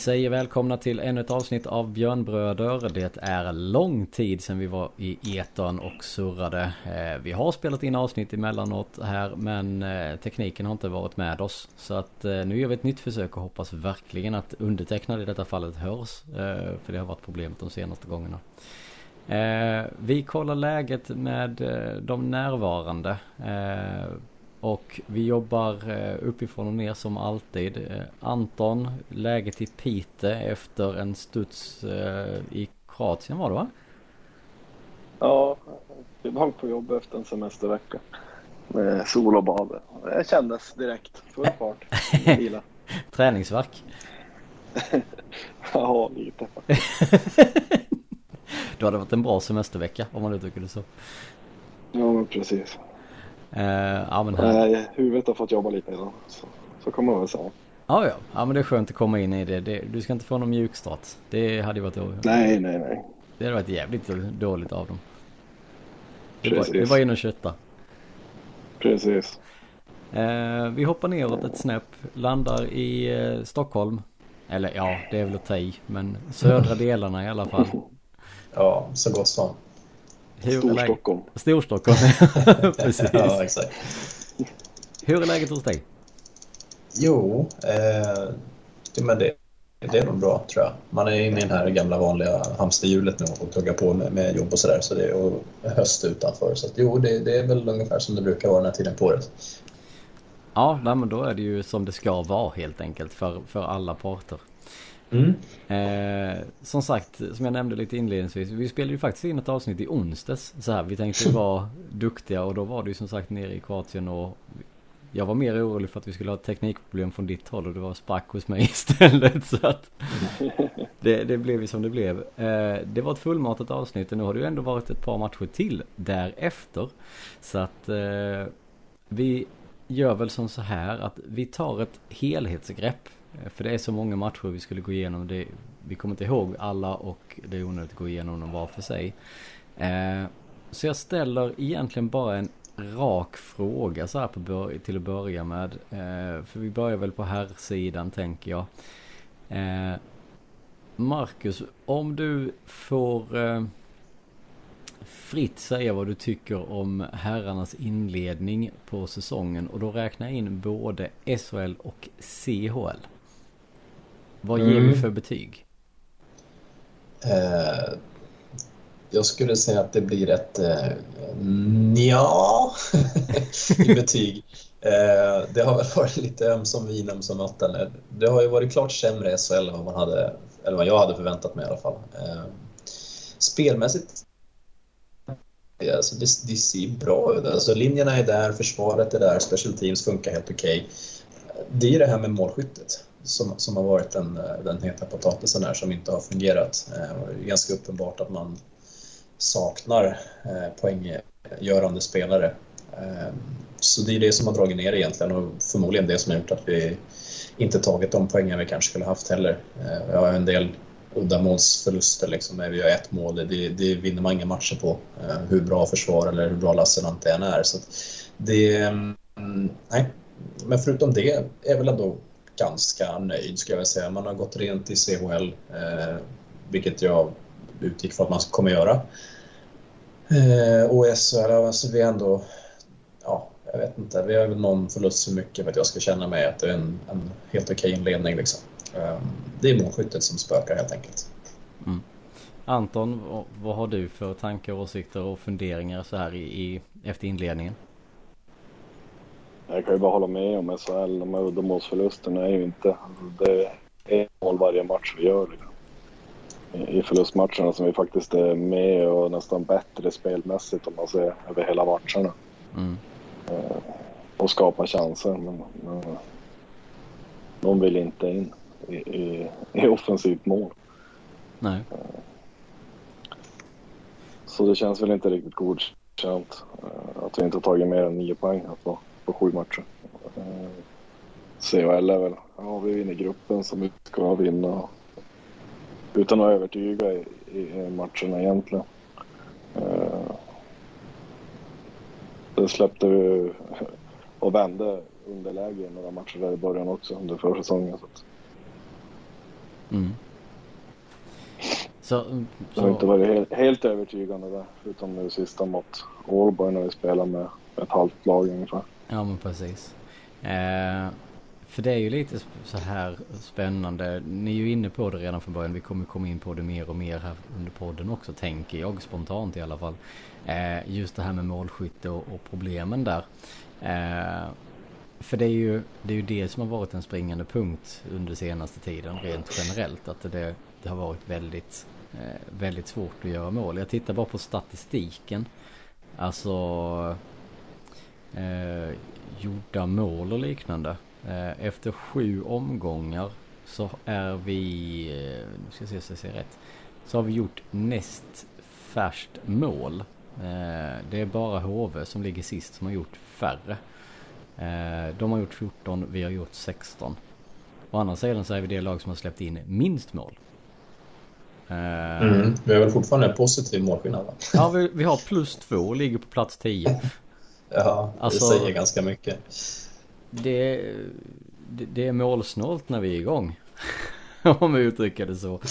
Vi säger välkomna till ännu ett avsnitt av Björnbröder. Det är lång tid sedan vi var i etern och surrade. Eh, vi har spelat in avsnitt emellanåt här men eh, tekniken har inte varit med oss. Så att eh, nu gör vi ett nytt försök och hoppas verkligen att undertecknade i detta fallet hörs. För det har varit problemet de senaste gångerna. Vi kollar läget med de närvarande. Och vi jobbar eh, uppifrån och ner som alltid. Eh, Anton, läget i Pite efter en studs eh, i Kroatien var det va? Ja, tillbaka på jobb efter en semestervecka. Med sol och bad. Det kändes direkt. Full fart. Vila. Träningsverk? ja, lite Då hade varit en bra semestervecka om man uttrycker det så. Ja, men precis. Uh, ja, men här... Nej, huvudet har fått jobba lite idag. Så, så kommer man väl säga. Ja, ja. Ja, men det är skönt att komma in i det. det du ska inte få någon mjukstart. Det hade ju varit... Nej, nej, nej. Det hade varit jävligt dåligt av dem. Det var, det var in och kötta. Precis. Uh, vi hoppar neråt ett snäpp. Landar i uh, Stockholm. Eller ja, det är väl att ta i. Men södra delarna i alla fall. Ja, så gott som. Storstockholm. Storstockholm, precis. ja, exakt. Hur är läget hos dig? Jo, eh, men det, det är nog bra tror jag. Man är inne i det här gamla vanliga hamsterhjulet nu och tuggar på med, med jobb och sådär. Så det är höst utanför. Så att, jo, det, det, är väl ungefär som det brukar vara den här tiden på året. Ja, men då är det ju som det ska vara helt enkelt för, för alla parter. Mm. Eh, som sagt, som jag nämnde lite inledningsvis. Vi spelade ju faktiskt in ett avsnitt i onsdags. Så här, vi tänkte vara duktiga och då var ju som sagt nere i Kroatien och jag var mer orolig för att vi skulle ha teknikproblem från ditt håll och det var sprack hos mig istället. Så att det, det blev ju som det blev. Eh, det var ett fullmatat avsnitt och nu har det ju ändå varit ett par matcher till därefter. Så att eh, vi gör väl som så här att vi tar ett helhetsgrepp Eh, för det är så många matcher vi skulle gå igenom. Det, vi kommer inte ihåg alla och det är onödigt att gå igenom dem var för sig. Eh, så jag ställer egentligen bara en rak fråga så här på till att börja med. Eh, för vi börjar väl på här sidan tänker jag. Eh, Marcus, om du får eh, fritt säga vad du tycker om herrarnas inledning på säsongen och då räknar jag in både SHL och CHL. Vad ger mm. vi för betyg? Eh, jag skulle säga att det blir ett eh, nja i betyg. Eh, det har väl varit lite ömsom vin, ömsom vatten. Det har ju varit klart sämre i SHL än vad, man hade, eller vad jag hade förväntat mig i alla fall. Eh, spelmässigt Alltså det, det ser bra ut. Alltså linjerna är där, försvaret är där, special teams funkar helt okej. Okay. Det är det här med målskyttet som, som har varit den, eh, den heta potatisen här som inte har fungerat. Eh, det är ganska uppenbart att man saknar eh, poänggörande spelare. Så det är det som har dragit ner egentligen och förmodligen det som har gjort att vi inte tagit de poängen vi kanske skulle haft heller. Vi har en del uddamålsförluster liksom, vi har ett mål. Det, det vinner man inga matcher på, hur bra försvar eller hur bra Lassinantti än är. Så det, mm, nej. Men förutom det är väl ändå ganska nöjd skulle jag säga. Man har gått rent i CHL, eh, vilket jag utgick från att man kommer göra. Eh, och SHL, alltså vi är ändå, ja, jag vet inte, vi har väl någon förlust för mycket för att jag ska känna mig att det är en, en helt okej inledning liksom. Eh, det är målskyttet som spökar helt enkelt. Mm. Anton, vad har du för tankar, åsikter och funderingar så här i, i efter inledningen? Jag kan ju bara hålla med om SHL. De här uddamålsförlusterna är ju inte... Det är mål varje match vi gör. Liksom. I förlustmatcherna som vi faktiskt är med och nästan bättre spelmässigt om man ser över hela matcherna. Mm. Eh, och skapa chanser. Men, men de vill inte in i, i, i offensivt mål. Nej. Så det känns väl inte riktigt godkänt eh, att vi inte tagit mer än nio poäng. Att på sju matcher. Eh, CHL är väl, ja vi vinner gruppen som vi ska vinna. Utan att övertyga i, i matcherna egentligen. Eh, det släppte vi och vände underläge i några matcher där i början också under försäsongen. Så att, Mm. Så, så... Det har inte varit helt, helt övertygande där. Förutom det sista mot Ålborg när vi spelade med ett halvt lag ungefär. Ja men precis. Eh, för det är ju lite så här spännande. Ni är ju inne på det redan från början. Vi kommer komma in på det mer och mer här under podden också. Tänker jag spontant i alla fall. Eh, just det här med målskytte och, och problemen där. Eh, för det är, ju, det är ju det som har varit en springande punkt under senaste tiden rent generellt. Att det, det har varit väldigt, eh, väldigt svårt att göra mål. Jag tittar bara på statistiken. Alltså eh, gjorda mål och liknande. Eh, efter sju omgångar så är vi, eh, nu ska jag se så jag ser rätt. Så har vi gjort näst färskt mål. Eh, det är bara HV som ligger sist som har gjort färre. Eh, de har gjort 14, vi har gjort 16. Å andra sidan så är vi det lag som har släppt in minst mål. Eh, mm, vi har väl fortfarande en positiv målskillnad va? Ja, vi, vi har plus två och ligger på plats 10. ja, det alltså, säger ganska mycket. Det, det, det är målsnålt när vi är igång. Om vi uttrycker det så.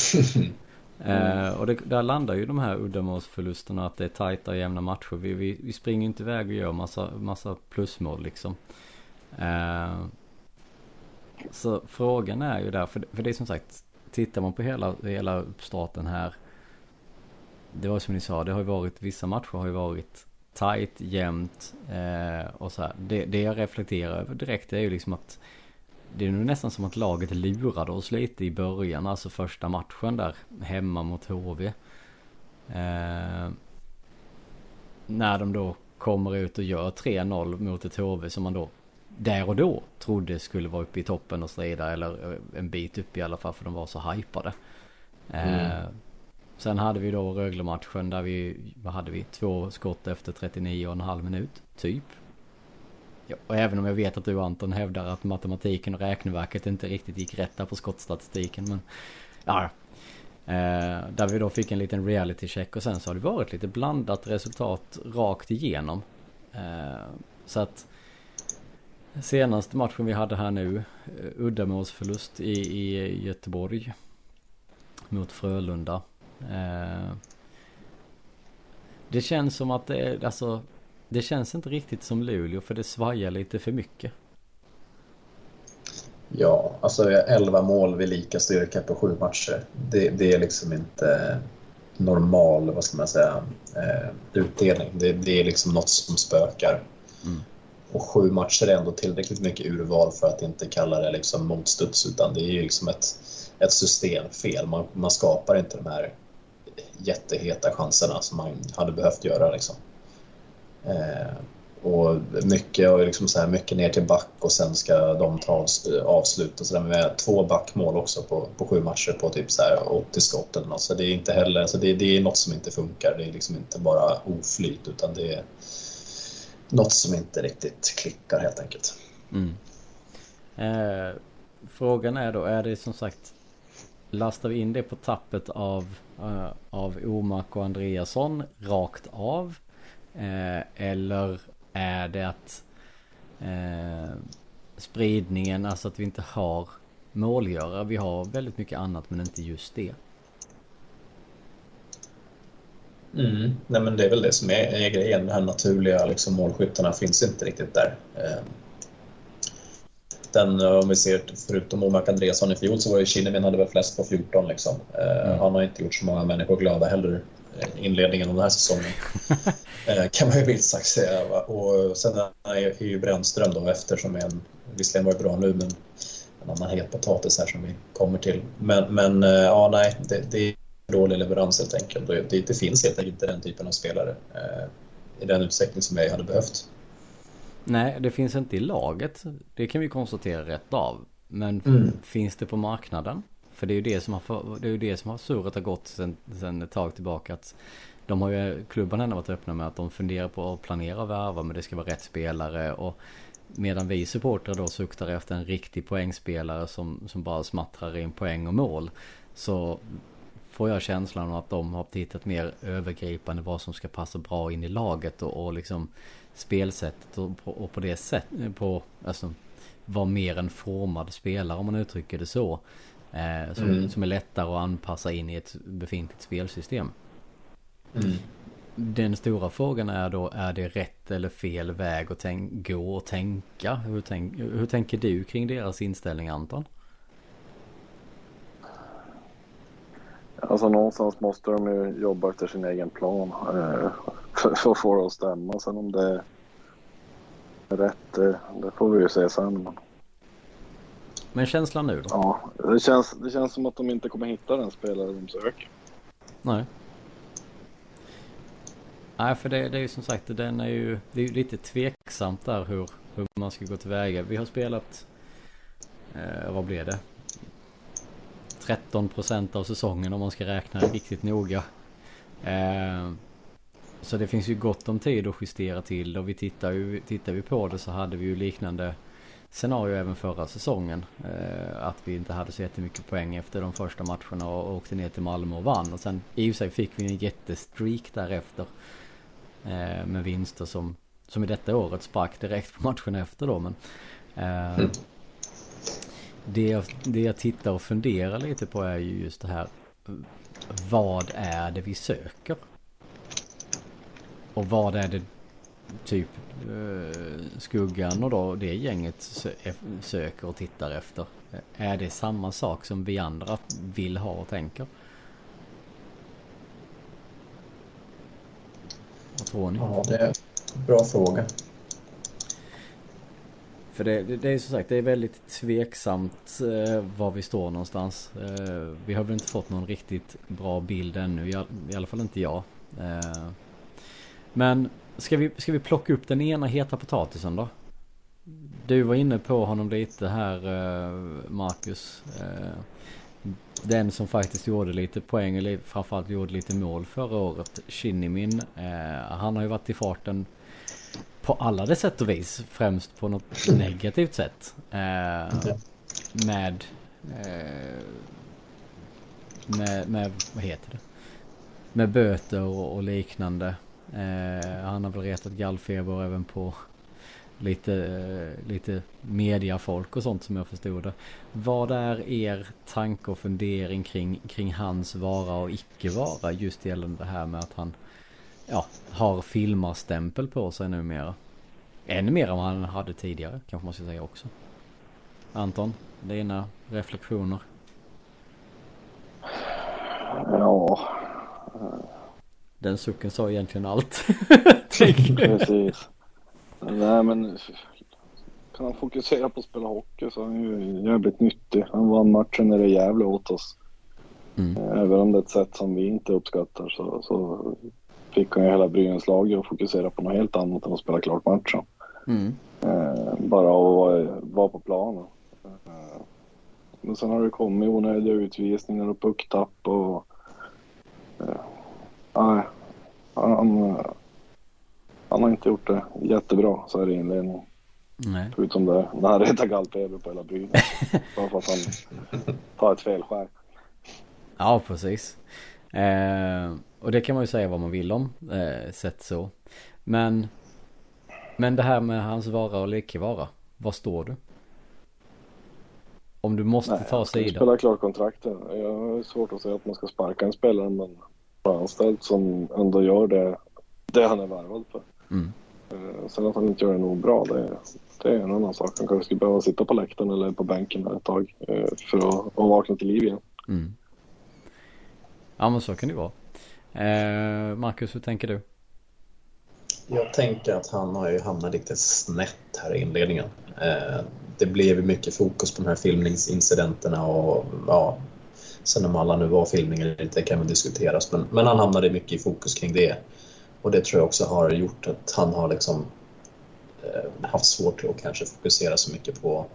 Mm. Uh, och det, där landar ju de här uddamålsförlusterna att det är tajta och jämna matcher. Vi, vi, vi springer inte iväg och gör massa, massa plusmål liksom. Uh, så frågan är ju där, för, för det är som sagt, tittar man på hela, hela uppstarten här. Det var som ni sa, det har ju varit, vissa matcher har ju varit tight, jämnt eh, och så här. Det, det jag reflekterar över direkt är ju liksom att det är nog nästan som att laget lurade oss lite i början, alltså första matchen där hemma mot HV. Eh, när de då kommer ut och gör 3-0 mot ett HV som man då där och då trodde skulle vara uppe i toppen och strida eller eh, en bit upp i alla fall för de var så hypade. Eh. Mm. Sen hade vi då Rögle-matchen där vi, vad hade vi, två skott efter 39 och en halv minut, typ. Ja, och även om jag vet att du Anton hävdar att matematiken och räkneverket inte riktigt gick rätt där på skottstatistiken. Men ja, eh, där vi då fick en liten reality check och sen så har det varit lite blandat resultat rakt igenom. Eh, så att senaste matchen vi hade här nu, eh, uddamålsförlust i, i Göteborg mot Frölunda. Eh, det känns som att det är, alltså det känns inte riktigt som Luleå för det svajar lite för mycket. Ja, alltså 11 mål vid lika styrka på sju matcher. Det, det är liksom inte normal, vad ska man säga, eh, utdelning. Det, det, är liksom något som spökar. Mm. Och sju matcher är ändå tillräckligt mycket urval för att inte kalla det liksom motstuds utan det är ju liksom ett, ett systemfel. Man, man skapar inte de här jätteheta chanserna som man hade behövt göra. Liksom. Eh, och mycket, och liksom så här, mycket ner till back och sen ska de ta avslut. Och så där med två backmål också på, på sju matcher på typ så här 80 skott eller något. Så det är inte heller, alltså det, det är något som inte funkar. Det är liksom inte bara oflyt utan det är något som inte riktigt klickar helt enkelt. Mm. Eh, frågan är då, är det som sagt Lastar vi in det på tappet av, uh, av Omak och Andreasson rakt av? Uh, eller är det att uh, spridningen, alltså att vi inte har målgörare. Vi har väldigt mycket annat men inte just det. Mm. Nej, men det är väl det som är, är grejen. De här naturliga liksom, målskyttarna finns inte riktigt där. Eh, den, om vi ser förutom Omak Andreasson i fjol så var ju Kinnevin hade väl flest på 14 liksom. Eh, mm. Han har inte gjort så många människor glada heller inledningen av den här säsongen. Eh, kan man ju vilt sagt säga. Och sen är ju Brännström då efter som är en, visserligen var det bra nu men en annan het potatis här som vi kommer till. Men, men eh, ja, nej, det, det är dålig leverans helt enkelt. Det, det, finns helt enkelt inte den typen av spelare eh, i den utsträckning som jag hade behövt. Nej, det finns inte i laget. Det kan vi konstatera rätt av. Men mm. finns det på marknaden? För det är ju det som har, det är ju det som har surret har gått sen, sen ett tag tillbaka. Att de har ju, klubban ändå varit öppna med att de funderar på att planera värva men det ska vara rätt spelare. Och medan vi supportrar då suktar efter en riktig poängspelare som, som bara smattrar in poäng och mål. Så får jag känslan av att de har tittat mer övergripande vad som ska passa bra in i laget och, och liksom spelsättet och på, och på det sättet, på, alltså vara mer en formad spelare om man uttrycker det så. Eh, som, mm. som är lättare att anpassa in i ett befintligt spelsystem. Mm. Den stora frågan är då, är det rätt eller fel väg att gå och tänka? Hur, tänk hur tänker du kring deras inställning Anton? Alltså någonstans måste de ju jobba efter sin egen plan eh, för, att få det att stämma. Sen om det är rätt, det, det får vi ju se sen. Men känslan nu då? Ja, det känns, det känns som att de inte kommer hitta den spelare de söker. Nej. Nej, för det, det är ju som sagt, den är ju, det är ju lite tveksamt där hur, hur man ska gå tillväga. Vi har spelat, eh, vad blir det? 13 procent av säsongen om man ska räkna riktigt noga. Eh, så det finns ju gott om tid att justera till och vi tittar ju, tittar vi på det så hade vi ju liknande scenario även förra säsongen. Eh, att vi inte hade så jättemycket poäng efter de första matcherna och åkte ner till Malmö och vann. Och sen i och sig fick vi en jättestreak därefter. Eh, med vinster som, som i detta året sprack direkt på matchen efter då. Men, eh, mm det, jag, det jag tittar och funderar lite på är ju just det här. Vad är det vi söker? Och vad är det typ eh, skuggan och då det gänget söker och tittar efter? Är det samma sak som vi andra vill ha och tänker? Vad tror ni? Ja, det är en bra fråga. För det, det, det, är som sagt, det är väldigt tveksamt eh, var vi står någonstans. Eh, vi har väl inte fått någon riktigt bra bild ännu, i, all, i alla fall inte jag. Eh, men ska vi, ska vi plocka upp den ena heta potatisen då? Du var inne på honom lite här eh, Marcus. Eh, den som faktiskt gjorde lite poäng, eller framförallt gjorde lite mål förra året, Shinnimin. Eh, han har ju varit i farten på alla de sätt och vis. Främst på något negativt sätt. Eh, med, eh, med, med, vad heter det? Med böter och, och liknande. Eh, han har väl retat gallfeber även på lite, lite mediafolk och sånt som jag förstod det. Vad är er tanke och fundering kring, kring hans vara och icke vara just gällande det här med att han ja, har filmarstämpel på sig numera? Ännu mer än vad han hade tidigare kanske man ska säga också. Anton, dina reflektioner? Ja. Den sucken sa egentligen allt. Precis. Nej men kan han fokusera på att spela hockey så är han ju jävligt nyttig. Han vann matchen när det jävla åt oss. Mm. Även om det är ett sätt som vi inte uppskattar så, så fick han ju hela Brynäs lag att fokusera på något helt annat än att spela klart matchen. Mm. Eh, bara att vara, vara på planen. Eh, men sen har det kommit onödiga utvisningar och pucktapp och... Eh, nej, han, han har inte gjort det jättebra så här i inledningen. Nej. Förutom det, när han retar gallfeber på hela byn. Bara för att han tar ett felskär. Ja, precis. Eh, och det kan man ju säga vad man vill om, eh, sett så. Men, men det här med hans vara och icke vara, vad står du? Om du måste Nej, ta sida. spela klart kontrakten. Jag har svårt att säga att man ska sparka en spelare men anställd som ändå gör det, det han är värvad för. Mm. Eh, sen att han inte gör det nog bra, det, det är en annan sak. Han kanske skulle behöva sitta på läktaren eller på bänken ett tag eh, för att, att vakna till liv igen. Mm. Ja men så kan det vara. Eh, Marcus, hur tänker du? Jag tänker att han har ju hamnat lite snett här i inledningen. Eh, det blev mycket fokus på de här filmningsincidenterna och ja, sen om alla nu var filmningar eller inte kan väl diskuteras men, men han hamnade mycket i fokus kring det. Och det tror jag också har gjort att han har liksom eh, haft svårt att kanske fokusera så mycket på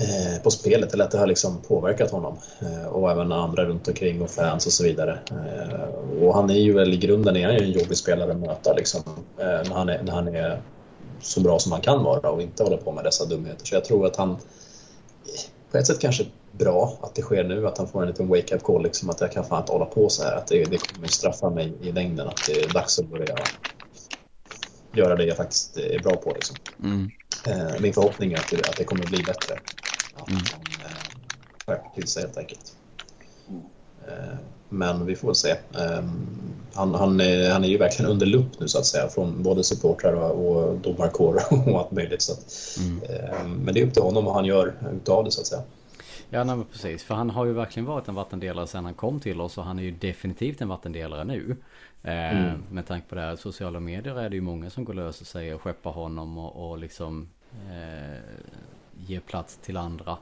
eh, på spelet eller att det har liksom påverkat honom eh, och även andra runt omkring och fans och så vidare. Eh, och han är ju väl i grunden är han ju en jobbig spelare att möta liksom, när, han är, när han är så bra som han kan vara och inte håller på med dessa dumheter. Så jag tror att han på ett sätt kanske bra att det sker nu, att han får en liten wake-up call, liksom, att jag kan fan inte hålla på så här. Att det, det kommer straffa mig i längden, att det är dags att börja göra det jag faktiskt är bra på. Liksom. Mm. Eh, min förhoppning är att det, att det kommer bli bättre. Mm. sig helt enkelt. Men vi får se. Han, han, är, han är ju verkligen under lupp nu så att säga från både supportrar och, och domarkår och allt möjligt. Så att, mm. Men det är upp till honom vad han gör utav det så att säga. Ja nej, precis. För han har ju verkligen varit en vattendelare sedan han kom till oss och han är ju definitivt en vattendelare nu. Eh, mm. Med tanke på det här sociala medier är det ju många som går lös och säger skeppa honom och, och liksom eh, ge plats till andra.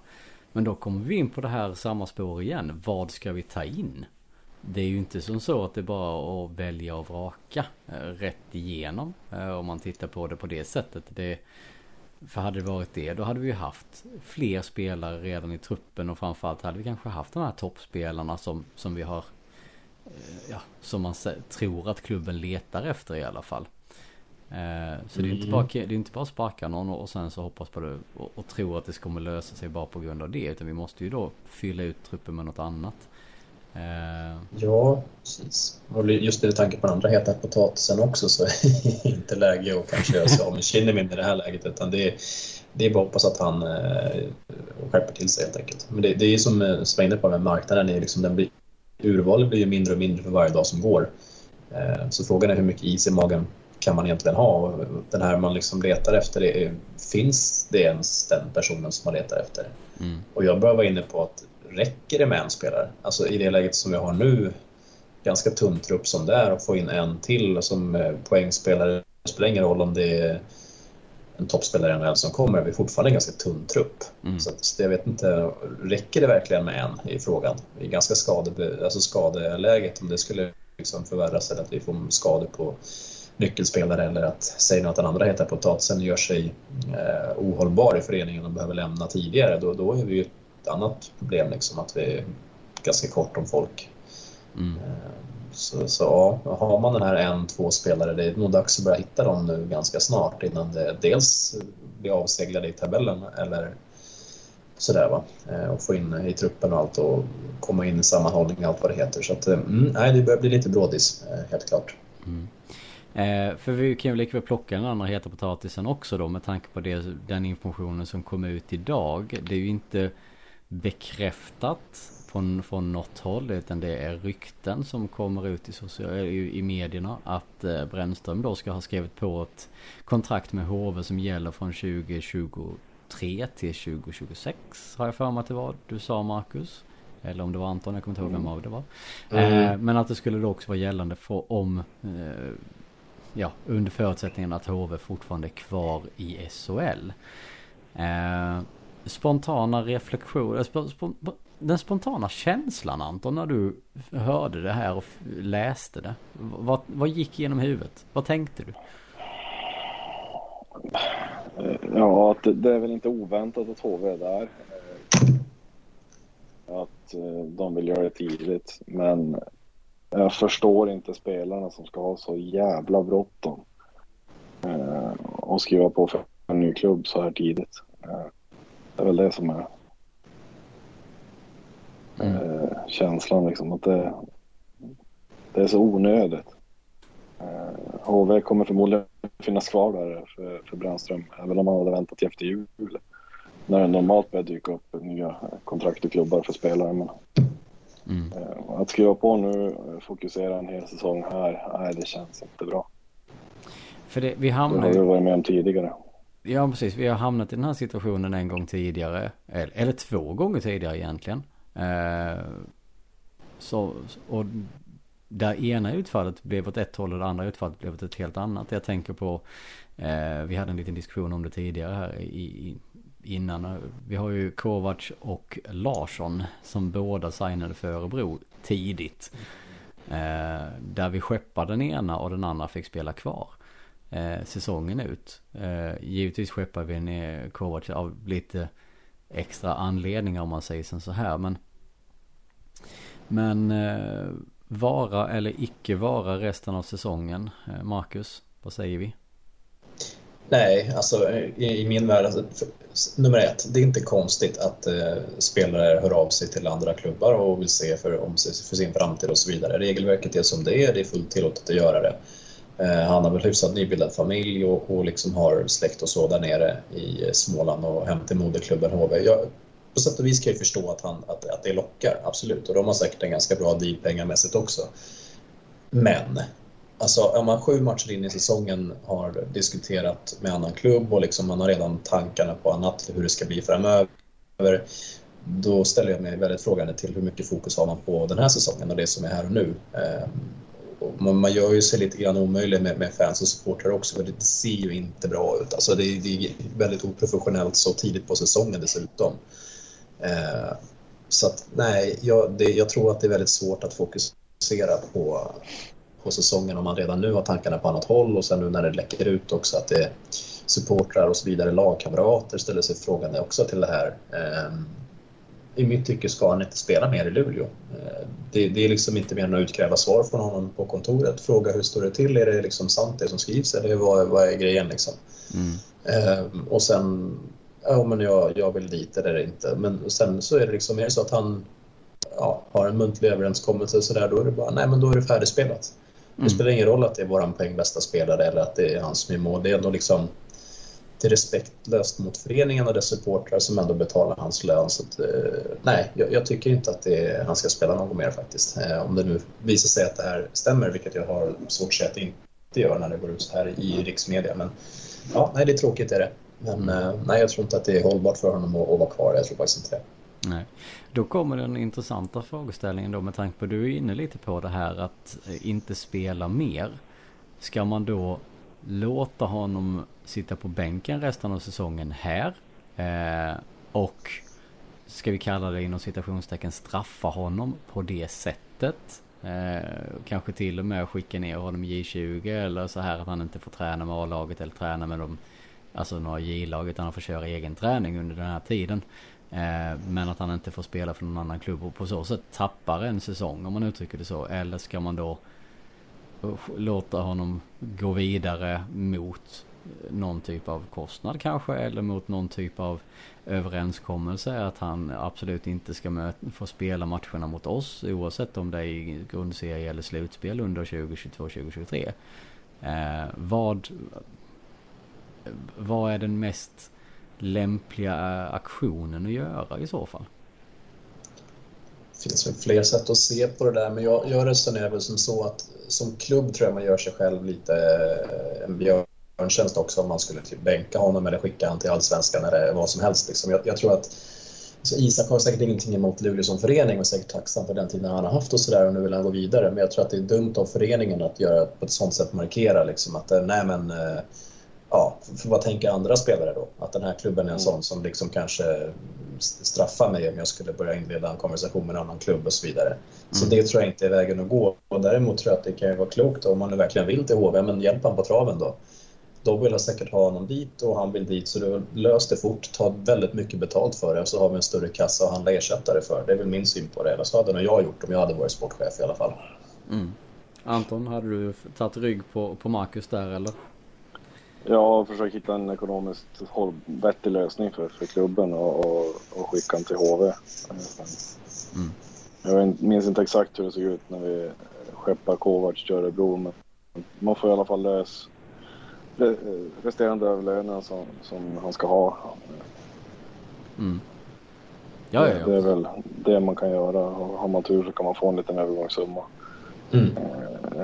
Men då kommer vi in på det här samma spår igen. Vad ska vi ta in? Det är ju inte som så att det är bara att välja och vraka eh, rätt igenom. Eh, om man tittar på det på det sättet. Det, för hade det varit det då hade vi ju haft fler spelare redan i truppen och framförallt hade vi kanske haft de här toppspelarna som, som vi har eh, Ja, som man tror att klubben letar efter i alla fall. Eh, så det är inte bara, det är inte bara sparka någon och sen så hoppas på det och, och tro att det kommer lösa sig bara på grund av det. Utan vi måste ju då fylla ut truppen med något annat. Eh, ja, precis. Och just med tanke på den andra heta potatisen också så är det inte läge att kanske göra sig av med Kinnimin i det här läget utan det är, det är bara att hoppas att han eh, skärper till sig helt enkelt. Men det, det är ju som eh, Sven inne på med marknaden, är liksom, den blir, urvalet blir ju mindre och mindre för varje dag som går. Eh, så frågan är hur mycket is i magen kan man egentligen ha? Den här man liksom letar efter, det, finns det ens den personen som man letar efter? Mm. Och jag börjar vara inne på att räcker det med en spelare? Alltså i det läget som vi har nu, ganska tunn trupp som det är, och få in en till som eh, poängspelare, det spelar ingen roll om det är en toppspelare i NHL som kommer, vi är fortfarande en ganska tunn trupp. Mm. Så, att, jag vet inte, räcker det verkligen med en i frågan? Är ganska skade, alltså skadeläget, om det skulle liksom förvärras eller att vi får skador på nyckelspelare eller att säga att den andra heter potatisen gör sig eh, ohållbar i föreningen och behöver lämna tidigare, då, då är vi ju ett annat problem, liksom, att vi är ganska kort om folk. Mm. Eh, så, så ja, har man den här en, två spelare, det är nog dags att börja hitta dem nu ganska snart innan det dels blir avseglade i tabellen eller sådär va. Eh, och få in i truppen och allt och komma in i sammanhållning och allt vad det heter. Så att, eh, mm, nej, det börjar bli lite brådis, helt klart. Mm. Eh, för vi kan ju lika väl plocka den andra heta potatisen också då med tanke på det, den informationen som kom ut idag. Det är ju inte bekräftat från, från något håll utan det är rykten som kommer ut i, social, i, i medierna att eh, Brännström då ska ha skrivit på ett kontrakt med HV som gäller från 2023 till 2026 har jag för mig att det var du sa Marcus. Eller om det var Anton, jag kommer inte ihåg vem mm. av det var. Mm. Eh, men att det skulle då också vara gällande för om eh, ja, under förutsättningen att HV fortfarande är kvar i SHL. Eh, spontana reflektioner, eh, sp sp den spontana känslan Anton när du hörde det här och läste det. Vad, vad gick genom huvudet? Vad tänkte du? Ja, att det är väl inte oväntat att HV är där. Eh, att eh, de vill göra det tidigt. Men jag förstår inte spelarna som ska ha så jävla bråttom. Eh, och skriva på för en ny klubb så här tidigt. Eh, det är väl det som är mm. eh, känslan liksom. Att det, det är så onödigt. Eh, HV kommer förmodligen finnas kvar där för, för Brännström. Även om han hade väntat till efter jul. När det normalt börjar dyka upp nya kontrakt och klubbar för spelare. Men Mm. Att skriva på nu, eh, fokusera en hel säsong här, nej det känns inte bra. För det, vi hamnar... Det har vi varit med om tidigare. Ja precis, vi har hamnat i den här situationen en gång tidigare. Eller, eller två gånger tidigare egentligen. Eh, så, och där ena utfallet blev åt ett håll och det andra utfallet blev åt ett helt annat. Jag tänker på, eh, vi hade en liten diskussion om det tidigare här i, i innan. Vi har ju Kovac och Larsson som båda signade för Örebro tidigt. Eh, där vi skeppade den ena och den andra fick spela kvar eh, säsongen ut. Eh, givetvis skeppade vi ner Kovac av lite extra anledningar om man säger som så här. Men, men eh, vara eller icke vara resten av säsongen. Eh, Marcus, vad säger vi? Nej, alltså i, i min värld, alltså, nummer ett, det är inte konstigt att eh, spelare hör av sig till andra klubbar och vill se för, om, för sin framtid och så vidare. Regelverket är som det är, det är fullt tillåtet att göra det. Eh, han har väl hyfsat nybildad familj och, och liksom har släkt och så där nere i eh, Småland och hem till moderklubben HV. Jag, på sätt och vis kan jag förstå att, han, att, att det lockar, absolut. Och de har säkert en ganska bra deal pengamässigt också. Men Alltså om man sju matcher in i säsongen har diskuterat med annan klubb och liksom man har redan tankarna på annat, hur det ska bli framöver. Då ställer jag mig väldigt frågande till hur mycket fokus har man på den här säsongen och det som är här och nu. Eh, man gör ju sig lite grann omöjlig med, fans och supportrar också för det ser ju inte bra ut. Alltså det, är, väldigt oprofessionellt så tidigt på säsongen dessutom. Eh, så att nej, jag, det, jag tror att det är väldigt svårt att fokusera på på säsongen om man redan nu har tankarna på annat håll och sen nu när det läcker ut också att det supportrar och så vidare, lagkamrater ställer sig frågande också till det här. Ehm, I mitt tycke ska han inte spela mer i Luleå. Ehm, det, det är liksom inte mer än att utkräva svar från honom på kontoret. Fråga hur står det till? Är det liksom sant det som skrivs eller vad, vad är grejen liksom? Mm. Ehm, och sen, ja men jag, jag vill dit eller inte. Men sen så är det liksom mer så att han ja, har en muntlig överenskommelse så där, då är det bara, nej men då är det färdigspelat. Det mm. spelar ingen roll att det är vår poängbästa spelare eller att det är hans som är mål. Det är ändå liksom det respektlöst mot föreningen och dess supportrar som ändå betalar hans lön. Så att, eh, nej, jag, jag, tycker inte att det, han ska spela någon mer faktiskt. Eh, om det nu visar sig att det här stämmer, vilket jag har svårt att säga att det inte gör när det går ut så här i riksmedia. Men ja, nej, det är tråkigt är det. Men eh, nej, jag tror inte att det är hållbart för honom att, att vara kvar. Jag tror faktiskt inte det. Nej. Då kommer den intressanta frågeställningen då med tanke på att du är inne lite på det här att eh, inte spela mer. Ska man då låta honom sitta på bänken resten av säsongen här? Eh, och ska vi kalla det inom citationstecken straffa honom på det sättet? Eh, kanske till och med skicka ner honom i J20 eller så här att han inte får träna med A-laget eller träna med dem Alltså några J-lag utan han får köra egen träning under den här tiden. Eh, men att han inte får spela för någon annan klubb och på så sätt tappar en säsong om man uttrycker det så. Eller ska man då eh, låta honom gå vidare mot någon typ av kostnad kanske eller mot någon typ av överenskommelse att han absolut inte ska få spela matcherna mot oss oavsett om det är i grundserie eller slutspel under 2022-2023. Eh, vad, vad är den mest lämpliga eh, aktionen att göra i så fall? Det finns väl fler sätt att se på det där, men jag, jag resonerar väl som så att som klubb tror jag man gör sig själv lite eh, en björntjänst också om man skulle typ bänka honom eller skicka honom till allsvenskan eller vad som helst. Liksom. Jag, jag tror att så Isak har säkert ingenting emot Luleå som förening och är säkert tacksam för den tiden han har haft och sådär och nu vill han gå vidare. Men jag tror att det är dumt av föreningen att göra på ett sånt sätt markera liksom att eh, nej men ja, för vad tänker andra spelare då? Att den här klubben är en mm. sån som liksom kanske straffar mig om jag skulle börja inleda en konversation med en annan klubb och så vidare. Mm. Så det tror jag inte är vägen att gå. Och däremot tror jag att det kan vara klokt om man nu verkligen vill till HV, men hjälp honom på traven då. Då vill jag säkert ha honom dit och han vill dit, så du lös det fort, ta väldigt mycket betalt för det och så har vi en större kassa att handla ersättare för. Det är väl min syn på det. Eller så hade nog jag gjort om jag hade varit sportchef i alla fall. Mm. Anton, hade du tagit rygg på, på Marcus där eller? Ja, försökt hitta en ekonomiskt vettig lösning för, för klubben och, och, och skicka den till HV. Mm. Jag minns inte exakt hur det såg ut när vi skeppade Kovacs till Örebro, men man får i alla fall lös resterande av lönen som, som han ska ha. Mm. Ja, ja, ja. Det är väl det man kan göra. Har man tur så kan man få en liten övergångssumma. Mm.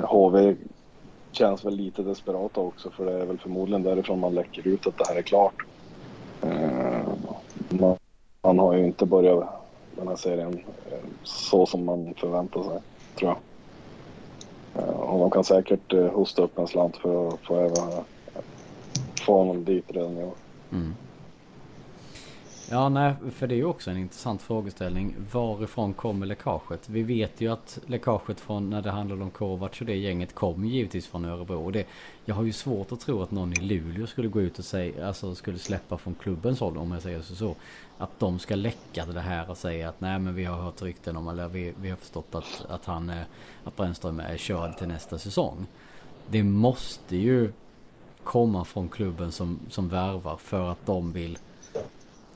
HV eh, känns väl lite desperata också för det är väl förmodligen därifrån man läcker ut att det här är klart. Eh, man, man, har ju inte börjat den här serien eh, så som man förväntar sig, tror jag. Eh, och de kan säkert hosta upp en slant för att få, även, få honom dit redan i år. Mm. Ja, nej, för det är ju också en intressant frågeställning. Varifrån kommer läckaget? Vi vet ju att läckaget från när det handlade om Kovacs och det gänget kom givetvis från Örebro. Och det, jag har ju svårt att tro att någon i Luleå skulle gå ut och säga, alltså skulle släppa från klubbens håll om jag säger så. så att de ska läcka det här och säga att nej men vi har hört rykten om, eller vi, vi har förstått att, att han, att Brännström är körd till nästa säsong. Det måste ju komma från klubben som, som värvar för att de vill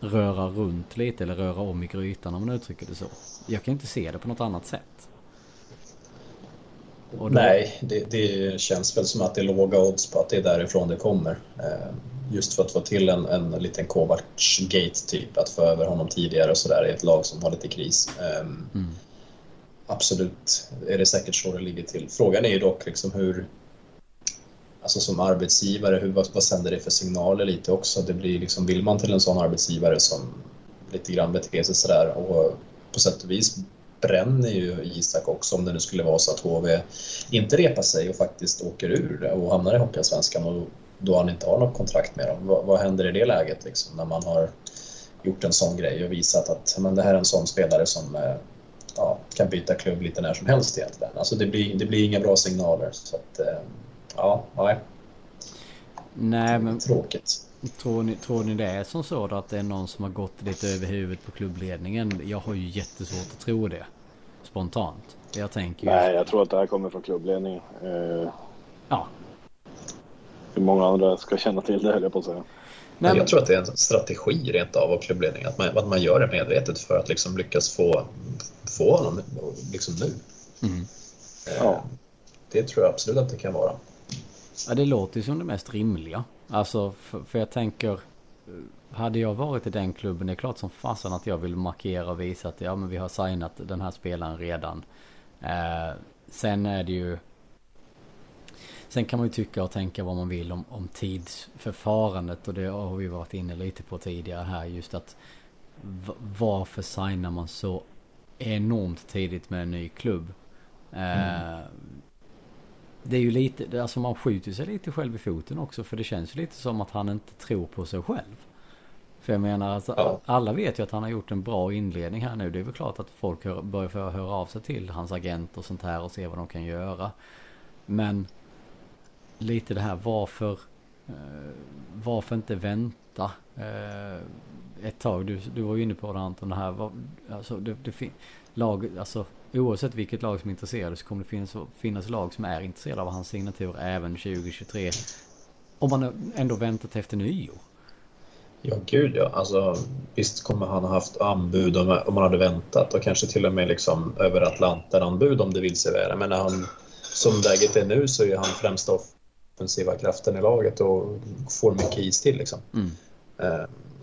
röra runt lite eller röra om i grytan om man uttrycker det så. Jag kan inte se det på något annat sätt. Då... Nej, det, det, känns väl som att det är låga odds på att det är därifrån det kommer. Eh, just för att få till en, en liten Kovacs-gate typ, att få över honom tidigare och sådär i ett lag som har lite kris. Um, mm. Absolut är det säkert så det ligger till. Frågan är ju dock liksom hur, alltså som arbetsgivare, hur, vad, vad sänder det för signaler lite också? Det blir liksom, vill man till en sån arbetsgivare som lite grann beter sig sådär och på sätt och vis bränner ju Isak också om det nu skulle vara så att HV inte repar sig och faktiskt åker ur och hamnar i Hockeyallsvenskan och då han inte har något kontrakt med dem. Vad, vad händer i det läget liksom, när man har gjort en sån grej och visat att men det här är en sån spelare som eh, ja, kan byta klubb lite när som helst egentligen. Alltså det blir, det blir inga bra signaler. Så att, eh, ja, nej. Nej, men... Tråkigt. Tror ni, tror ni det är som så då att det är någon som har gått lite över huvudet på klubbledningen? Jag har ju jättesvårt att tro det. Spontant. Jag tänker ju... Nej, jag tror att det här kommer från klubbledningen. Eh... Ja. Hur många andra ska känna till det höll jag på att säga. Nej, jag tror att det är en strategi rent av av klubbledningen. Att man, att man gör det medvetet för att liksom lyckas få, få honom liksom nu. Mm. Eh, ja. Det tror jag absolut att det kan vara. Ja, det låter ju som det mest rimliga. Alltså, för, för, jag tänker... Eh, hade jag varit i den klubben, det är klart som fasen att jag vill markera och visa att ja, men vi har signat den här spelaren redan. Eh, sen är det ju... Sen kan man ju tycka och tänka vad man vill om, om tidsförfarandet och det har vi varit inne lite på tidigare här just att varför signar man så enormt tidigt med en ny klubb? Eh, mm det är ju lite, alltså man skjuter sig lite själv i foten också för det känns lite som att han inte tror på sig själv. För jag menar, alltså, ja. alla vet ju att han har gjort en bra inledning här nu. Det är väl klart att folk hör, börjar höra av sig till hans agent och sånt här och se vad de kan göra. Men lite det här varför, eh, varför inte vänta eh, ett tag? Du, du var ju inne på det Anton, det här, var, alltså det, det lag, alltså oavsett vilket lag som är intresserade så kommer det finnas, finnas lag som är intresserade av hans signatur även 2023. Om man ändå väntat efter nyår. Ja, gud ja. Alltså, visst kommer han ha haft anbud om, om man hade väntat och kanske till och med liksom över Atlanten-anbud om det vill sig väl. Men när han, som läget är nu så är han främsta offensiva kraften i laget och får mycket is till liksom. Mm.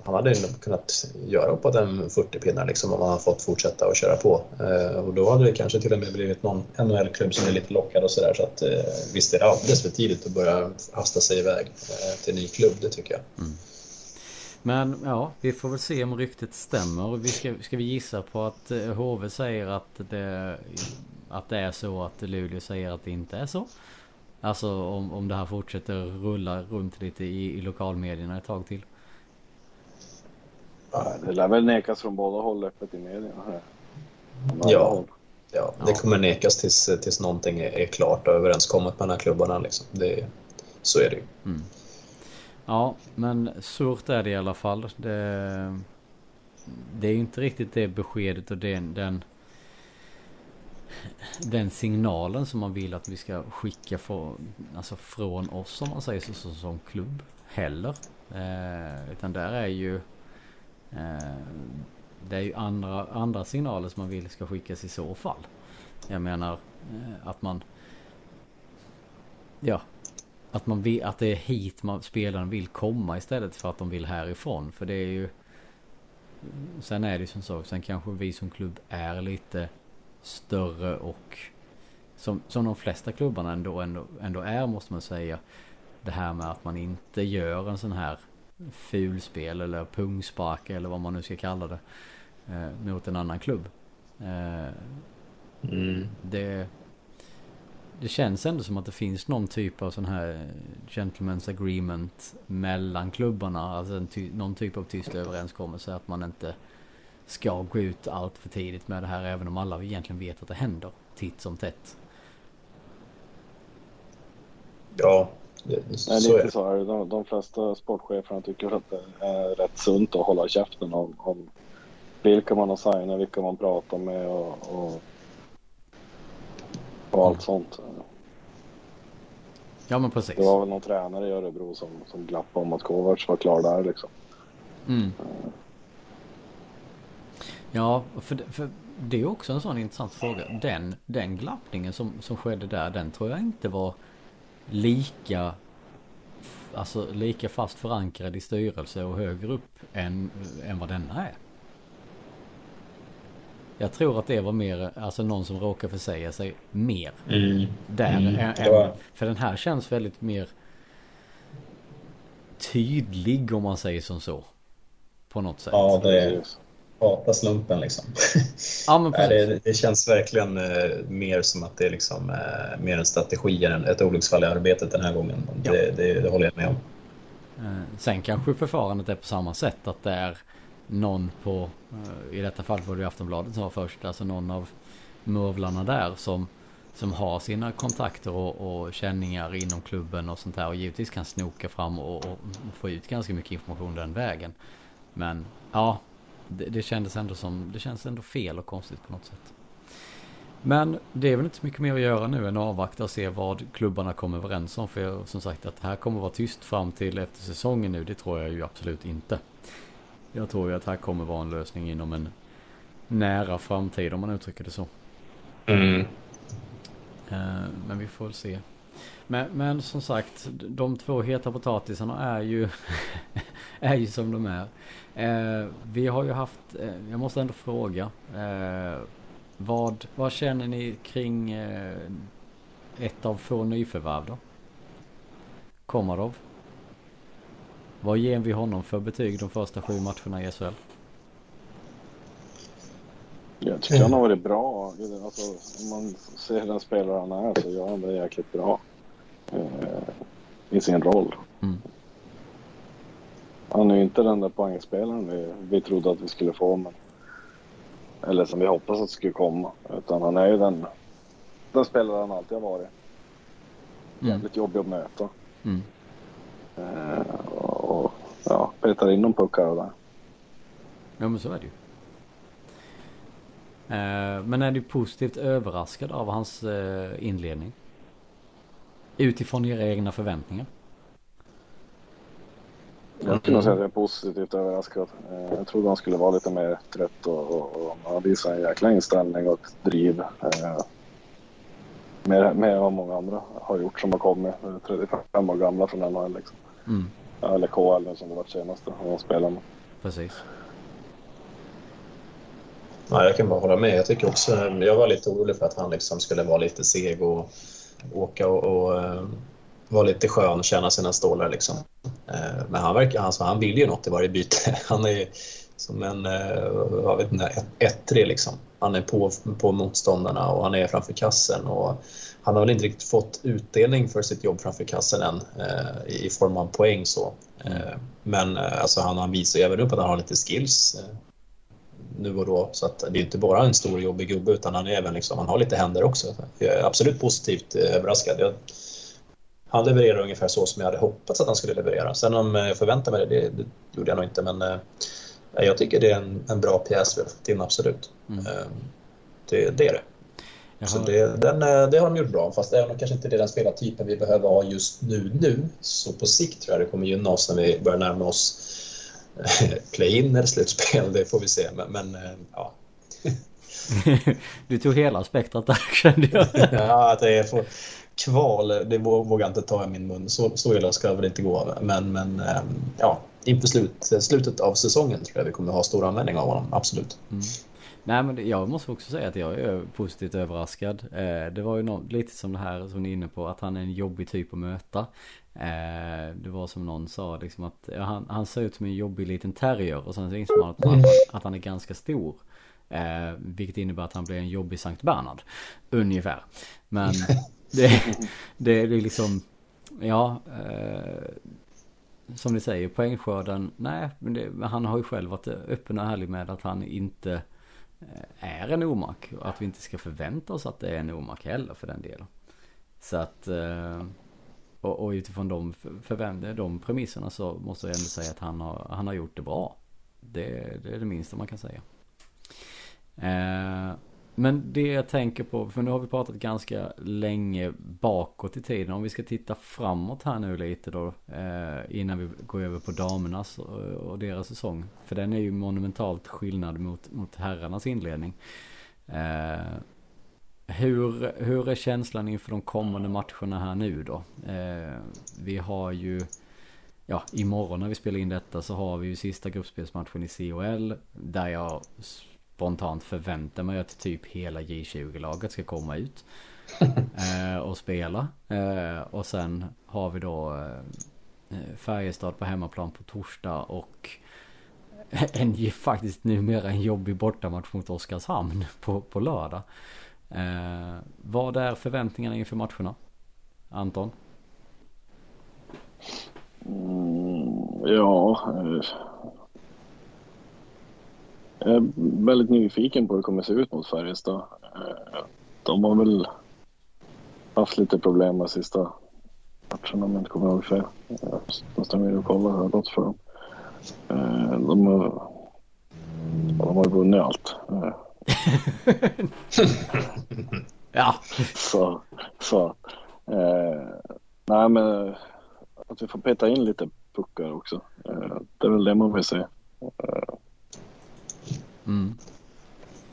Han hade kunnat göra uppåt en 40 pinnar liksom, om han hade fått fortsätta att köra på. Eh, och då hade det kanske till och med blivit någon NHL-klubb som är lite lockad och sådär. Så att eh, visst är det alldeles för tidigt att börja hasta sig iväg eh, till en ny klubb, det tycker jag. Mm. Men ja, vi får väl se om ryktet stämmer. Vi ska, ska vi gissa på att eh, HV säger att det, att det är så att Luleå säger att det inte är så? Alltså om, om det här fortsätter rulla runt lite i, i lokalmedierna ett tag till. Det lär väl nekas från båda håll öppet i medierna. Här. Ja. ja, det kommer nekas tills, tills någonting är klart och överenskommet mellan klubbarna. Liksom. Det, så är det ju. Mm. Ja, men surt är det i alla fall. Det, det är ju inte riktigt det beskedet och den, den, den signalen som man vill att vi ska skicka för, alltså från oss om man säger så, så som klubb heller. Eh, utan där är ju Eh, Eh, det är ju andra, andra signaler som man vill ska skickas i så fall. Jag menar eh, att man... Ja. Att, man vill, att det är hit man, spelaren vill komma istället för att de vill härifrån. För det är ju... Sen är det ju som så. Sen kanske vi som klubb är lite större och... Som, som de flesta klubbarna ändå, ändå, ändå är måste man säga. Det här med att man inte gör en sån här fulspel eller pungspark eller vad man nu ska kalla det. Eh, mot en annan klubb. Eh, mm. det, det känns ändå som att det finns någon typ av sån här gentlemen's agreement mellan klubbarna. Alltså ty någon typ av tyst överenskommelse att man inte ska gå ut allt för tidigt med det här även om alla egentligen vet att det händer titt som tätt. Ja, det, Nej, så så är det. De, de flesta sportcheferna tycker att det är rätt sunt att hålla käften om, om vilka man har signat, vilka man pratar med och, och, och allt sånt. Ja men precis. Det var väl någon tränare i Örebro som, som glappade om att Kovacs var klar där liksom. Mm. Ja, för, för det är också en sån intressant fråga. Den, den glappningen som, som skedde där, den tror jag inte var lika alltså, lika fast förankrad i styrelse och högre upp än, än vad denna är. Jag tror att det var mer, alltså någon som råkar försäga sig mer. Mm. Där. Mm. Än, var- För den här känns väldigt mer tydlig om man säger som så. På något sätt. Ja, det är Precis. hata slumpen liksom. Ja, det, det känns verkligen eh, mer som att det är liksom, eh, mer en strategi än ett olycksfall i arbetet den här gången. Ja. Det, det, det håller jag med om. Eh, Sen kanske förfarandet är på samma sätt att det är någon på, i detta fall var det ju Aftonbladet som var först, alltså någon av murvlarna där som, som har sina kontakter och, och känningar inom klubben och sånt där och givetvis kan snoka fram och, och få ut ganska mycket information den vägen. Men ja, det, det kändes ändå som, det känns ändå fel och konstigt på något sätt. Men det är väl inte så mycket mer att göra nu än att avvakta och se vad klubbarna kommer överens om. För som sagt att det här kommer vara tyst fram till efter säsongen nu, det tror jag ju absolut inte. Jag tror ju att här kommer vara en lösning inom en nära framtid om man uttrycker det så. Mm. Eh, Men vi får väl se. Men, men som sagt, de två heta potatisarna är ju, är ju som de är. Eh, vi har ju haft, eh, jag måste ändå fråga. Eh, vad, vad känner ni kring eh, ett av få nyförvärv då? Komarov. Vad ger vi honom för betyg de första sju matcherna i SHL? Jag tycker han har varit bra. Alltså, om man ser den spelare han är så gör han det jäkligt bra. Eh, I sin roll. Mm. Han är ju inte den där poängspelaren vi, vi trodde att vi skulle få. Men, eller som vi hoppas att det skulle komma. Utan han är ju den, den spelare han alltid har varit. Mm. Jävligt jobbig att möta. Mm. Eh, och ja, petar in någon puck här och där. Ja men så är det ju. Eh, men är du positivt överraskad av hans eh, inledning? Utifrån era egna förväntningar? Jag skulle säga att jag är positivt överraskad. Eh, Jag trodde han skulle vara lite mer trött och, och, och han visar en jäkla inställning och driv. Eh, mer, mer än vad många andra har gjort som har kommit. eh, 35 år gamla från NHL liksom. Mm, Eller KL nu som det var senaste. Och de spelarna. precis. Ja, jag kan bara hålla med. Jag tycker också, jag var lite orolig för att han liksom skulle vara lite seg och åka och, och eh, vara lite skön och känna sina stålar. Liksom. Eh, Men han, verkar, alltså, han vill ju något i varje byte. Han är som en eh, jag vet inte, ettrig. Liksom. Han är på, på motståndarna och han är framför kassen. Och han har väl inte riktigt fått utdelning för sitt jobb framför kassen än eh, i form av poäng. Så. Eh, Men eh, alltså, han, han visar ju även upp att han har lite skills. eh, nu och då. Så att det är inte bara en stor jobbig gubbe utan han, är även liksom, han har lite händer också. Jag är absolut positivt eh, överraskad. Jag, han levererar ungefär så som jag hade hoppats att han skulle leverera. Sen om jag förväntar mig det, det, det gjorde jag nog inte. Men eh, jag tycker det är en, en bra pjäs vi har fått in, absolut. Mm. Eh, det, det är det. Jag Så det, den, eh, det har de gjort bra, fast är nog kanske inte det den spelartypen vi behöver ha just nu. nu. Så på sikt tror jag det kommer gynna oss när vi börjar närma oss play-in eller slutspel. Det får vi se. Men, men ja, du tog hela spektrat där kände jag. ja, det är för kval, det vå- vågar jag inte ta i min mun. Så, så illa ska det väl inte gå. Men, men eh, ja, inför slut, slutet av säsongen tror jag vi kommer ha stor användning av honom, absolut. Nej men jag måste också säga att jag är positivt överraskad. Eh, det var ju nå- lite som det här som ni är inne på att han är en jobbig typ att möta. Eh, det var som någon sa liksom att han, han ser ut som en jobbig liten terrier och sen så inser man att, man, att han är ganska stor. Eh, vilket innebär att han blir en jobbig Sankt Bernhard. Ungefär. Men det, det är liksom, ja. Eh, som ni säger, poängskörden, nej, men det, han har ju själv varit öppen och ärlig med att han inte eh, är en omak. Och att vi inte ska förvänta oss att det är en omak heller för den delen. Så att, eh, och, och utifrån de, förvände, de premisserna så måste jag ändå säga att han har, han har gjort det bra. Det, det är det minsta man kan säga. Eh, men det jag tänker på, för nu har vi pratat ganska länge bakåt i tiden. Om vi ska titta framåt här nu lite då. Eh, innan vi går över på damernas och, och deras säsong. För den är ju monumentalt skillnad mot, mot herrarnas inledning. Eh, hur, hur är känslan inför de kommande matcherna här nu då? Eh, vi har ju ja, imorgon när vi spelar in detta så har vi ju sista gruppspelsmatchen i COL. Där jag spontant förväntar mig att typ hela J20-laget ska komma ut. eh, och spela. Eh, och sen har vi då eh, Färjestad på hemmaplan på torsdag och en faktiskt numera en jobbig bortamatch mot Oskarshamn på, på lördag. Eh, vad är förväntningarna inför matcherna? Anton? Mm, ja. Eh, jag är väldigt nyfiken på hur det kommer se ut mot Färjestad. Eh, de har väl haft lite problem med sista matcherna om jag inte kommer ihåg fel. Jag måste ner och kolla hur det har gått för dem. Eh, de har, de har vunnit allt. ja. Så, så. Eh, nej men att vi får peta in lite puckar också. Eh, det är väl det man vill se. Mm.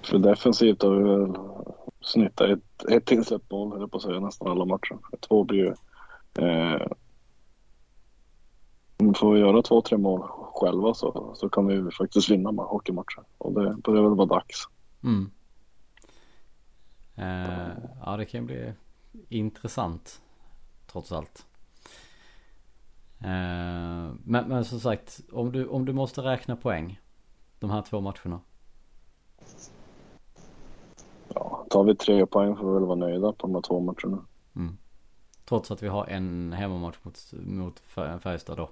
För defensivt har vi väl snittat ett, ett insläppt mål, höll på att säga, nästan alla matcher. Två blir ju... Eh, vi göra två, tre mål själva så, så kan vi faktiskt vinna med hockeymatcher. Och det börjar väl vara dags. Mm. Eh, ja, det kan bli intressant. Trots allt. Eh, men, men som sagt, om du, om du måste räkna poäng. De här två matcherna. Ja, tar vi tre poäng får vi väl vara nöjda på de här två matcherna. Mm. Trots att vi har en hemmamatch mot, mot Färjestad då.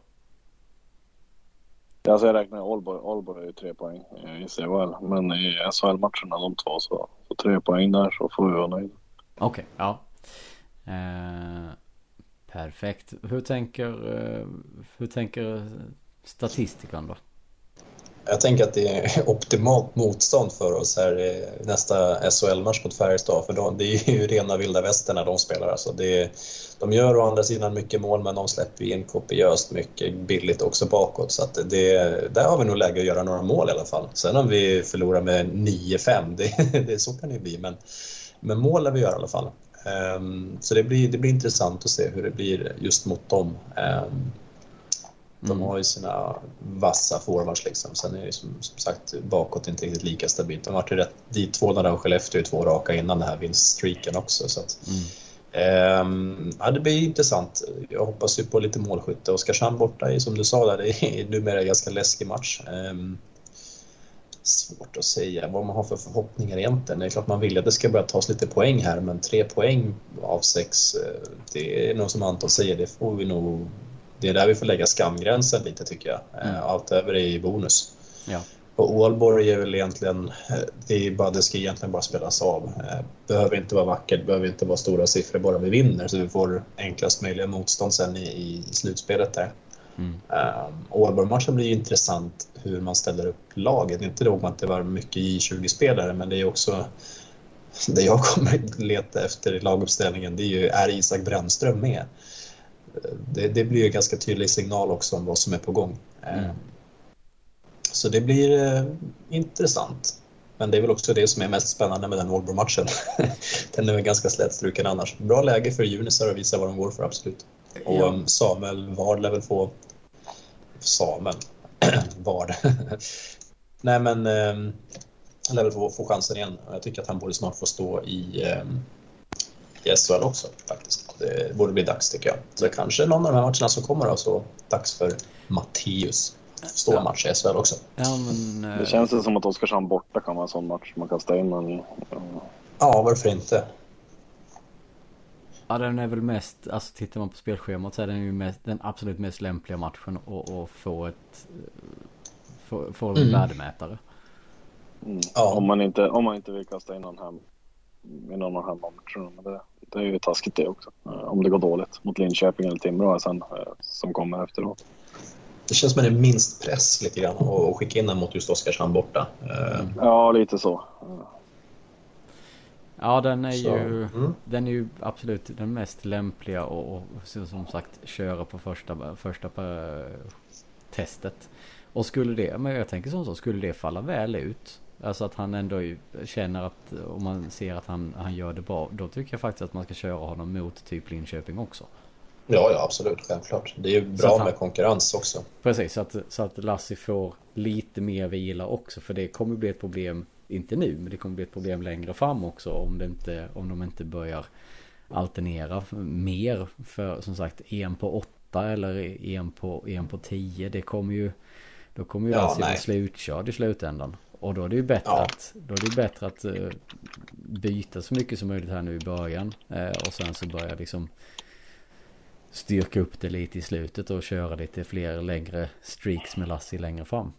Alltså jag räknar Aalborg. Aalborg är ju tre poäng i CHL. Men i SHL-matcherna de två så, så tre poäng där så får vi vara nöjda. Okej, okay, ja. Eh, perfekt. Hur tänker, eh, hur tänker statistikern då? Jag tänker att det är optimalt motstånd för oss här i nästa SHL-match mot Färjestad. För de, det är ju rena vilda västern när de spelar. Alltså det, de gör å andra sidan mycket mål, men de släpper in kopiöst mycket billigt också bakåt. Så att det, där har vi nog läge att göra några mål i alla fall. Sen om vi förlorar med 9-5, det, det, så kan det ju bli. Men, men mål lär vi göra i alla fall. Um, så det blir, det blir intressant att se hur det blir just mot dem. Um, de mm. har ju sina vassa forwards liksom. Sen är det som, som sagt bakåt inte riktigt lika stabilt. De har varit rätt dit två när Skellefteå två raka innan den här vinststreaken också. Så att, mm. um, ja, det blir intressant. Jag hoppas ju på lite målskytte. Oskarshamn borta är som du sa där, det är numera en ganska läskig match. Um, svårt att säga vad man har för förhoppningar egentligen. Det är klart man vill att det ska börja tas lite poäng här, men tre poäng av sex, eh, det är nog som Anton säger, det får vi nog det är där vi får lägga skamgränsen lite tycker jag. Eh, mm. Allt över är i bonus. Ja. Och Ålborg är väl egentligen, eh, det, är bara, det ska egentligen bara spelas av. Eh, behöver inte vara vackert, behöver inte vara stora siffror, bara vi vinner så vi får enklast möjliga motstånd sen i, i slutspelet där. Mm. Ålborg-matchen blir ju intressant hur man ställer upp laget. Inte nog med att det var mycket J20-spelare, men det är också det jag kommer leta efter i laguppställningen, det är ju, är Isak Brännström med? Det, det blir en ganska tydlig signal också om vad som är på gång. Mm. Eh, så det blir eh, intressant. Men det är väl också det som är mest spännande med den Ålbro-matchen. den är väl ganska slätstruken annars. Bra läge för Junisar att visa vad de går för, absolut. Och ja. Samuel Ward lär väl få... Samuel Ward. Nej men, eh, lär väl få, få chansen igen. Jag tycker att han borde snart få stå i eh, i SHL också faktiskt. Det borde bli dags tycker jag. Så kanske någon av de här matcherna som kommer då, så dags för Matteus. Stå ja. match i SHL också. Ja, men, uh... Det känns ju som att Oskarshamn borta kan vara en sån match man kan ställa in den i. Ja, varför inte? Ja, den är väl mest, alltså tittar man på spelschemat så är den ju mest, den absolut mest lämpliga matchen att få ett, få, få en mm. värdemätare. Mm. Ja. Om, man inte, om man inte vill kasta in någon hem i någon av hemmamatcherna. Men det, det är ju taskigt det också. Eh, om det går dåligt mot Linköping eller Timrå sen eh, som kommer efteråt. Det känns som att det är minst press lite grann att skicka in den mot just Oskarshamn borta. Mm. Ja, lite så. Ja, den är, ju, mm. den är ju absolut den mest lämpliga och, och som sagt köra på första, första testet. Och skulle det, men jag tänker som så, skulle det falla väl ut Alltså att han ändå känner att om man ser att han, han gör det bra. Då tycker jag faktiskt att man ska köra honom mot typ Linköping också. Ja, ja absolut, självklart. Det är ju bra han, med konkurrens också. Precis, så att, så att Lassi får lite mer vila också. För det kommer bli ett problem, inte nu, men det kommer bli ett problem längre fram också. Om, det inte, om de inte börjar alternera mer. För som sagt, en på åtta eller en på, en på tio. Det kommer ju, då kommer ju ja, Lassi vara slutkörd i slutändan. Och då är det ju bättre, ja. att, då är det bättre att uh, byta så mycket som möjligt här nu i början. Uh, och sen så börja liksom styrka upp det lite i slutet och köra lite fler längre streaks med Lassi längre fram.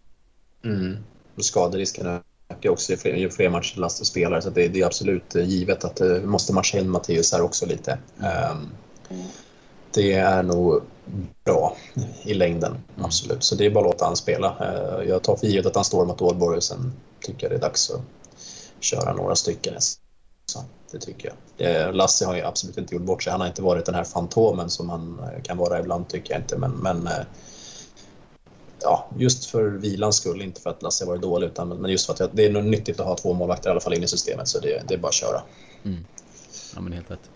Mm. Och skaderisken ökar också ju fler, ju fler matcher Lassi spelar så det, det, är absolut eh, givet att vi måste matcha in Matteus här också lite. Um, det är nog bra i längden, mm. absolut. Så det är bara att låta han spela. Uh, jag tar för givet att han står mot Ålborg och sen tycker jag det är dags att köra några stycken så, det tycker jag. Eh, Lasse har ju absolut inte gjort bort sig. Han har inte varit den här fantomen som han eh, kan vara ibland tycker jag inte. Men, men eh, ja, just för vilans skull, inte för att Lasse varit dålig utan men just för att det är nyttigt att ha två målvakter i alla fall in i systemet så det, det är bara att köra. Mm. Ja men helt rätt.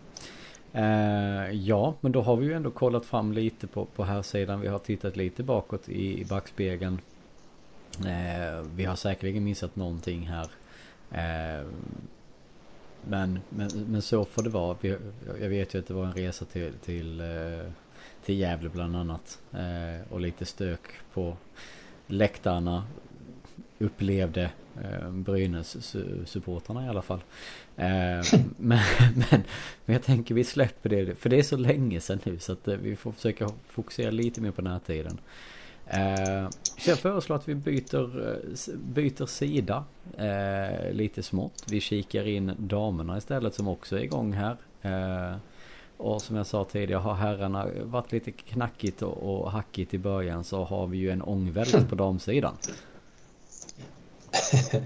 Eh, ja, men då har vi ju ändå kollat fram lite på, på här sidan. Vi har tittat lite bakåt i, i backspegeln. Eh, vi har säkerligen missat någonting här. Eh, men, men, men så får det vara. Jag vet ju att det var en resa till, till, eh, till Gävle bland annat. Eh, och lite stök på läktarna upplevde eh, Brynäs-supportrarna i alla fall. men, men, men jag tänker vi släpper det, för det är så länge sedan nu så att vi får försöka fokusera lite mer på närtiden. Eh, så jag föreslår att vi byter, eh, byter sida eh, lite smått. Vi kikar in damerna istället som också är igång här. Eh, och som jag sa tidigare har herrarna varit lite knackigt och, och hackigt i början så har vi ju en ångvält på damsidan.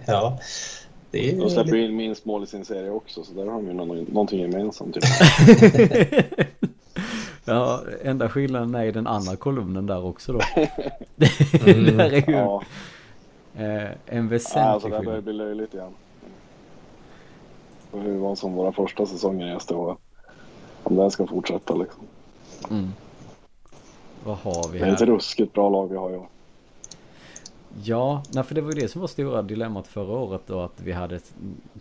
ja. Det är De släpper in minst mål i sin serie också så där har de ju någonting gemensamt. Typ. Ja, enda skillnaden är i den andra kolumnen där också då. mm. där är ju ja. eh, en väsentlig ja, alltså, det börjar bli löjligt igen. Och hur var som våra första säsonger i SDH. Om den ska fortsätta liksom. Mm. Vad har vi här? Det är ett ruskigt bra lag vi har ju. Ja, nej, för det var ju det som var stora dilemmat förra året då att vi hade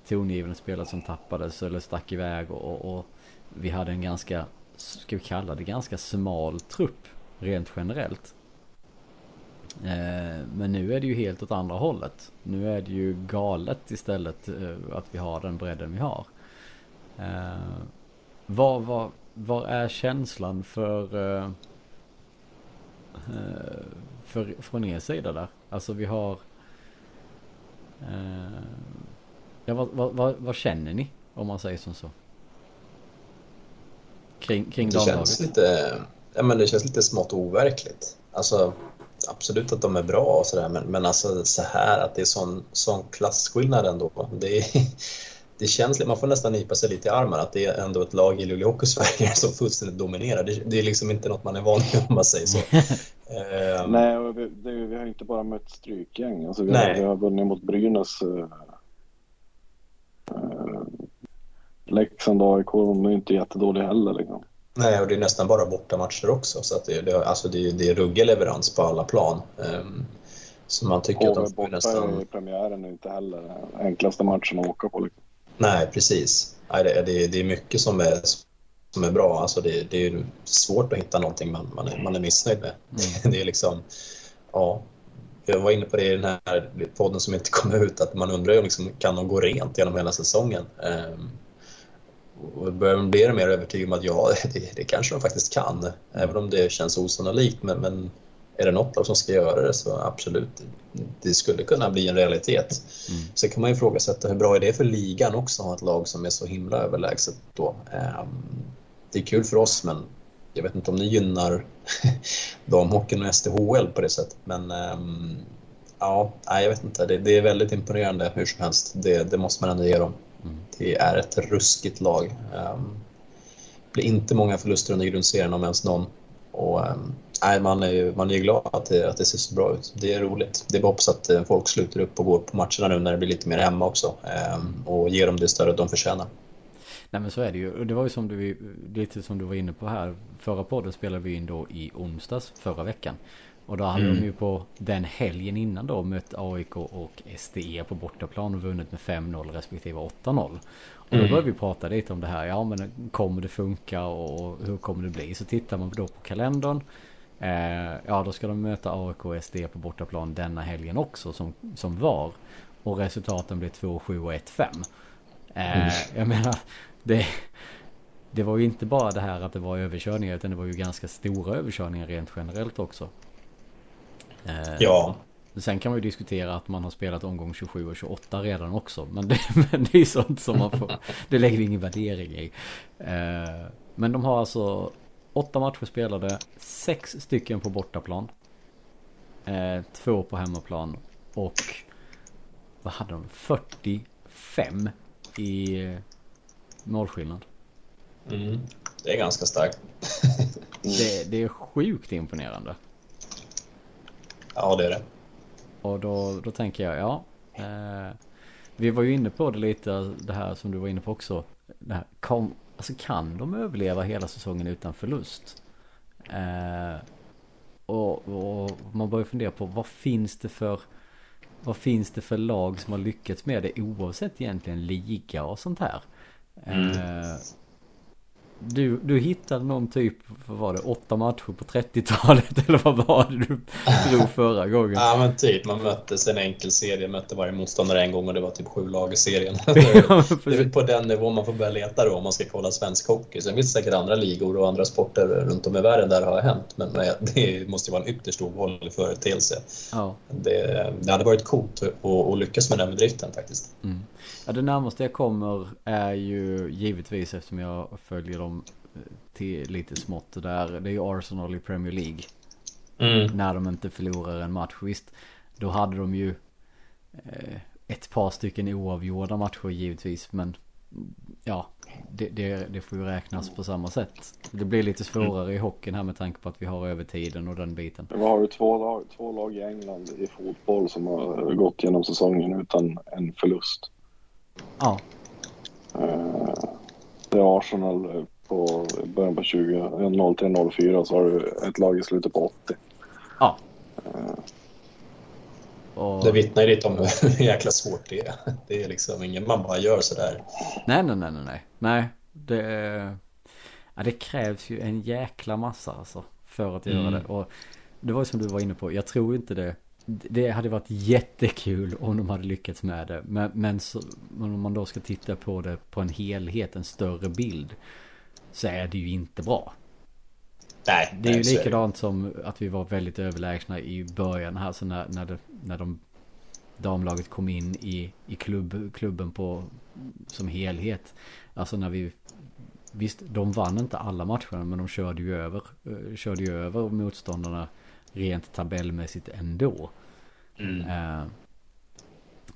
tongivande spelare som tappades eller stack iväg och, och vi hade en ganska ska vi kalla det, ganska smal trupp rent generellt. Eh, men nu är det ju helt åt andra hållet. Nu är det ju galet istället eh, att vi har den bredden vi har. Eh, vad, vad, vad är känslan för, eh, eh, för från er sida där? Alltså vi har Ja, vad, vad, vad, vad känner ni om man säger som så? kring, kring det känns lite, ja, men Det känns lite smått overkligt. Alltså, absolut att de är bra och sådär men, men alltså så här att det är sån, sån klasskillnad ändå. Det, det känns, man får nästan nypa sig lite i armen att det är ändå ett lag i Luleå Hockey Sverige som fullständigt dominerar. Det, det, är liksom inte något man är van vid om man säger så. Um, Nej, vi, det, vi har inte bara mött strykgäng. Alltså, vi, har, vi har vunnit mot Brynäs. Uh, uh, Leksand och AIK, de är inte jättedåliga heller. Liksom. Nej, och det är nästan bara bortamatcher också. Så att det, det, alltså det, det är ruggig leverans på alla plan. Um, så man tycker HV att de borta nästan... i premiären är inte heller den enklaste matchen att åka på. Liksom. Nej, precis. Nej, det, det, det är mycket som är, som är bra. Alltså det, det är svårt att hitta någonting man, man, är, man är missnöjd med. Mm. Det är liksom, ja, jag var inne på det i den här podden som inte kom ut, att man undrar ju liksom, kan de gå rent genom hela säsongen? Och börjar man bli mer övertygad om att ja, det, det, kanske de faktiskt kan. Även om det känns osannolikt. Men, men är det något lag som ska göra det så absolut, det skulle kunna bli en realitet. Mm. Sen kan man ju ifrågasätta hur bra är det för ligan också att ha ett lag som är så himla överlägset då. Ehm, det är kul för oss men jag vet inte om det gynnar damhockeyn och SDHL på det sättet. Men ehm, ja, jag vet inte. Det, är väldigt imponerande hur som helst. Det, det måste man ändå ge dem. Det är ett ruskigt lag. Um, blir inte många förluster under grundserien om ens någon. Och, um, nej, man är ju man är glad att det, att det ser så bra ut. Det är roligt. Det är bara hoppas att eh, folk sluter upp och går på matcherna nu när det blir lite mer hemma också och ger dem det stödet de förtjänar. Nej men så är det ju. Och det var ju som du, lite som du var inne på här. Förra podden spelade vi in då i onsdags förra veckan. Och då hade mm. de ju på den helgen innan då mött AIK och SDE på bortaplan och vunnit med 5-0 respektive 8-0. Och då mm. började vi prata lite om det här. Ja men kommer det funka och hur kommer det bli? Så tittar man då på kalendern. Eh, ja då ska de möta AIK och SDE på bortaplan denna helgen också som, som var. Och resultaten blev 2-7 och 1-5. Eh, mm. Jag menar, det, det var ju inte bara det här att det var överkörningar utan det var ju ganska stora överkörningar rent generellt också. Eh, ja. Sen kan man ju diskutera att man har spelat omgång 27 och 28 redan också. Men det, men det är sånt som man får. Det lägger vi ingen värdering i. Eh, men de har alltså åtta matcher spelade. Sex stycken på bortaplan. Eh, två på hemmaplan. Och vad hade de? 45 i målskillnad. Mm, det är ganska starkt. det, det är sjukt imponerande. Ja, det är det. Och då, då tänker jag, ja. Eh, vi var ju inne på det lite, det här som du var inne på också. Det här, kom, alltså kan de överleva hela säsongen utan förlust? Eh, och, och, man börjar fundera på vad finns det för vad finns det för lag som har lyckats med det oavsett egentligen liga och sånt här. Mm. Eh, du, du hittade någon typ, vad var det, åtta matcher på 30-talet eller vad var det du drog förra gången? Ja men typ, man möttes en enkel serie, mötte varje motståndare en gång och det var typ sju lag i serien. det är på den nivån man får börja leta då om man ska kolla svensk hockey. Sen finns det säkert andra ligor och andra sporter runt om i världen där det har hänt, men det måste ju vara en ytterst ovanlig företeelse. Ja. Det, det hade varit coolt att lyckas med den bedriften faktiskt. Mm. Ja, det närmaste jag kommer är ju givetvis eftersom jag följer dem eh, till lite smått där. Det är ju Arsenal i Premier League. Mm. När de inte förlorar en match. Visst, då hade de ju eh, ett par stycken oavgjorda matcher givetvis. Men ja, det, det, det, får ju räknas på samma sätt. Det blir lite svårare mm. i hockeyn här med tanke på att vi har övertiden och den biten. Vi har ju två lag, två lag i England i fotboll som har gått genom säsongen utan en förlust. Ja. Eh, det är Arsenal på början på 20, 03 04 så har du ett lag i slutet på 80. Ja. Uh, och... Det vittnar ju lite om hur jäkla svårt det är. Det är liksom ingen man bara gör sådär. Nej, nej, nej, nej. Nej, det, ja, det krävs ju en jäkla massa alltså för att göra mm. det. Och det var ju som du var inne på, jag tror inte det det hade varit jättekul om de hade lyckats med det. Men, men, så, om man då ska titta på det på en helhet, en större bild. Så är det ju inte bra. Nej, det är ju likadant som att vi var väldigt överlägsna i början här. Så när, när, det, när de damlaget kom in i, i klubb, klubben på, som helhet. Alltså när vi Visst, de vann inte alla matcherna men de körde ju över, eh, körde ju över motståndarna rent tabellmässigt ändå. Mm. Uh,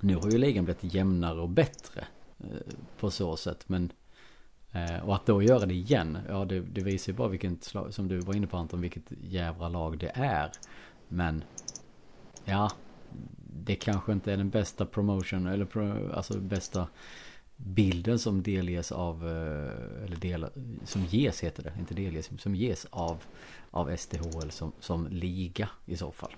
nu har ju ligan blivit jämnare och bättre uh, på så sätt. Men, uh, och att då göra det igen, ja det, det visar ju bara vilket slag, som du var inne på Anton, vilket jävla lag det är. Men, ja, det kanske inte är den bästa promotion, eller pro, alltså bästa bilden som delges av, eh, eller del, som ges heter det, inte delges, som ges av av SDHL som, som liga i så fall.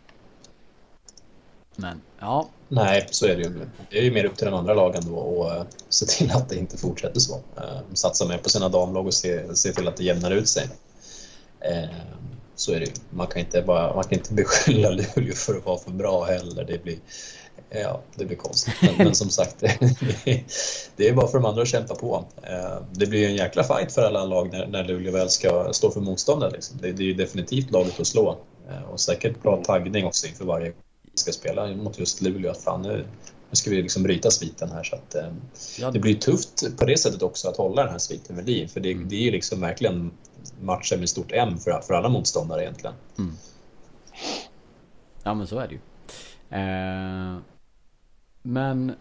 Men ja. Nej, så är det ju. Det är ju mer upp till den andra lagen då och eh, se till att det inte fortsätter så. Eh, satsa mer på sina damlag och se, se till att det jämnar ut sig. Så är det ju. Man kan inte, bara, man kan inte beskylla Luleå för att vara för bra heller. Det blir, Ja, det blir konstigt. Men, men som sagt, det, det, är bara för de andra att kämpa på. Eh, det blir en jäkla fight för alla lag när, när Luleå väl ska stå för motståndare. Liksom. Det, det, är ju definitivt laget att slå. Eh, och säkert bra taggning också inför varje ska spela mot just Luleå. Att fan, nu, nu ska vi liksom bryta sviten här. Så att, eh, Det blir tufft på det sättet också att hålla den här sviten vid liv. För det, mm. det är ju liksom verkligen matcher med stort M för, för alla motståndare egentligen. Mm. Ja men så är det ju. Eh, men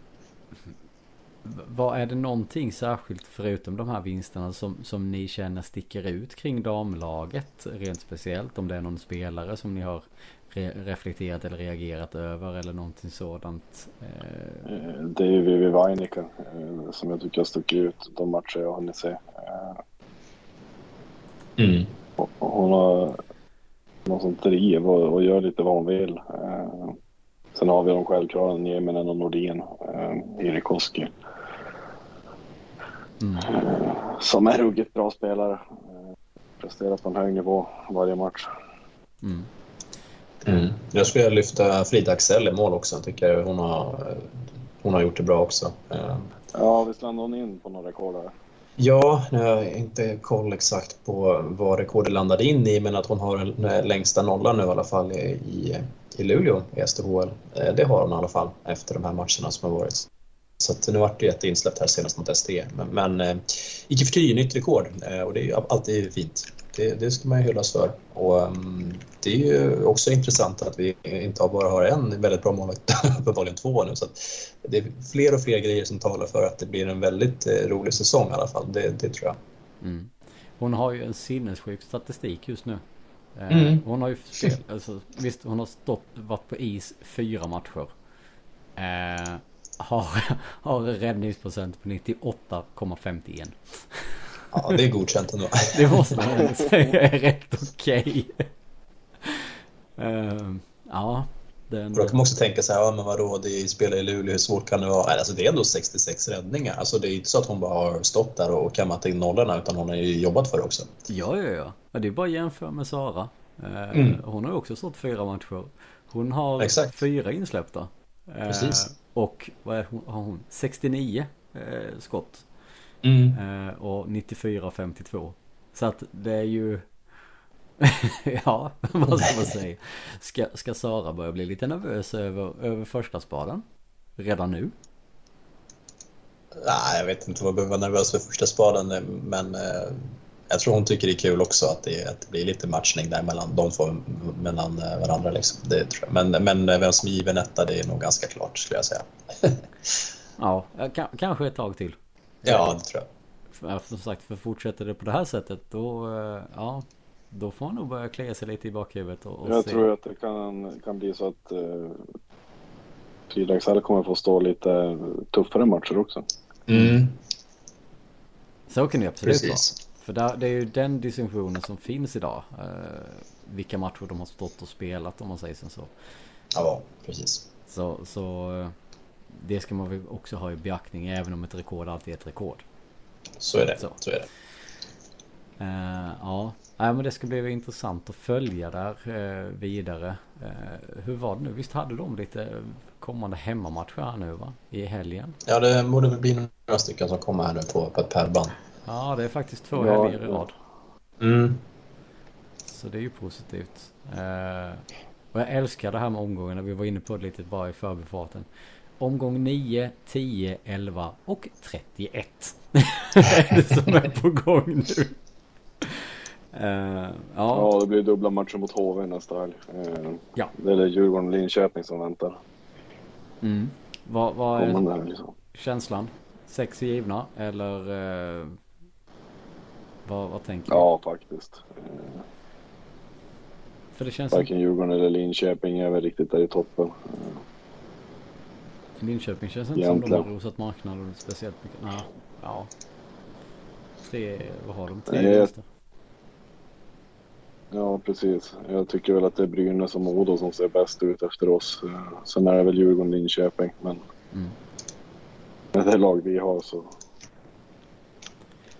Vad är det någonting särskilt förutom de här vinsterna som, som ni känner sticker ut kring damlaget rent speciellt? Om det är någon spelare som ni har re reflekterat eller reagerat över eller någonting sådant? Eh... Det är ju Vivi Vainika eh, som jag tycker har stuckit ut de matcher jag har hunnit se. Eh... Mm. Hon har någon sånt driv och, och gör lite vad hon vill. Eh, sen har vi de självklara Nieminen och Nordin, eh, Erik Koski. Mm. Eh, som är ruggigt bra spelare. Eh, presterar på en hög nivå varje match. Mm. Mm. Jag skulle lyfta Frida Axel i mål också. Jag tycker hon har, hon har gjort det bra också. Eh, ja, visst landade hon in på några rekord där? Ja, nu har jag inte koll exakt på vad rekordet landade in i, men att hon har den längsta nollan nu i alla fall i, i Luleå i SDHL. Eh, det har hon i alla fall efter de här matcherna som har varit. Så att nu vart det ett insläppt här senast mot SD. Men, men eh, icke förty nytt rekord eh, och det är ju alltid fint. Det, det ska man ju hyllas för. Och det är ju också intressant att vi inte bara har en väldigt bra målvakt, uppenbarligen två nu. Så det är fler och fler grejer som talar för att det blir en väldigt rolig säsong i alla fall. Det, det tror jag. Mm. Hon har ju en sinnessjuk statistik just nu. Eh, mm. Hon har ju spel, alltså, visst hon har stått, varit på is fyra matcher. Eh, har, har räddningsprocent på 98,51. Ja, det är godkänt ändå. det måste man säga är rätt okej. Okay. Uh, ja. Den... Då kan man också tänka sig, ja men vadå, det spelar i Luleå, hur svårt kan det vara? Alltså det är ändå 66 räddningar. Alltså det är inte så att hon bara har stått där och kammat in nollorna, utan hon har ju jobbat för det också. Ja, ja, ja. ja det är bara att jämföra med Sara. Uh, mm. Hon har också stått fyra matcher. Hon har Exakt. fyra insläppta. Uh, Precis. Och vad är hon, har hon? 69 skott. Mm. Eh, och 94-52. Så att det är ju... ja, vad ska man säga? Ska, ska Sara börja bli lite nervös över, över första spaden? Redan nu? Nej, jag vet inte vad jag behöver vara nervös för första spaden. Men eh, jag tror hon tycker det är kul också att det, att det blir lite matchning där mellan de två mellan eh, varandra. Liksom. Men, men vem som är given etta, det är nog ganska klart skulle jag säga. ja, kanske ett tag till. Ja, det tror jag. Som sagt, för fortsätter det på det här sättet då, eh, ja, då får man nog börja klia sig lite i bakhuvudet. Och, och jag se. tror att det kan, kan bli så att eh, Frida Axel kommer få stå lite tuffare matcher också. Mm. Så kan det absolut Precis. vara. För där, det är ju den distinktionen som finns idag. Eh, vilka matcher de har stått och spelat om man säger så. Ja, precis. Så, så eh, det ska man väl också ha i beaktning även om ett rekord alltid är ett rekord. Så är det. Så, så är det. Uh, ja, Nej, men det ska bli intressant att följa där uh, vidare. Uh, hur var det nu? Visst hade de lite kommande hemmamatcher här nu va? I helgen? Ja, det borde väl bli några stycken som kommer här nu på, på ett pärlband. Ja, det är faktiskt två ja. helger i rad. Mm. Så det är ju positivt. och jag älskar det här med omgångarna. Vi var inne på det lite bara i förbifarten. Omgång 9, 10, 11 och 31. är det som är på gång nu. Uh, ja. ja, det blir dubbla matcher mot HV nästa helg. Uh, ja. Det är Djurgården och Linköping som väntar. Mm. Vad, vad är där, liksom. känslan? Sex givna eller uh, vad, vad tänker du? Ja, faktiskt. För det känns Varken som... Djurgården eller Linköping är väl riktigt där i toppen. Linköping känns inte Egentligen. som de har rosat marknaden speciellt mycket. Nej, ja. Tre, vad har de? Tre Nej, Ja, precis. Jag tycker väl att det är Brynäs och Modo som ser bäst ut efter oss. Sen är det väl Djurgården och Linköping, men mm. med det lag vi har så,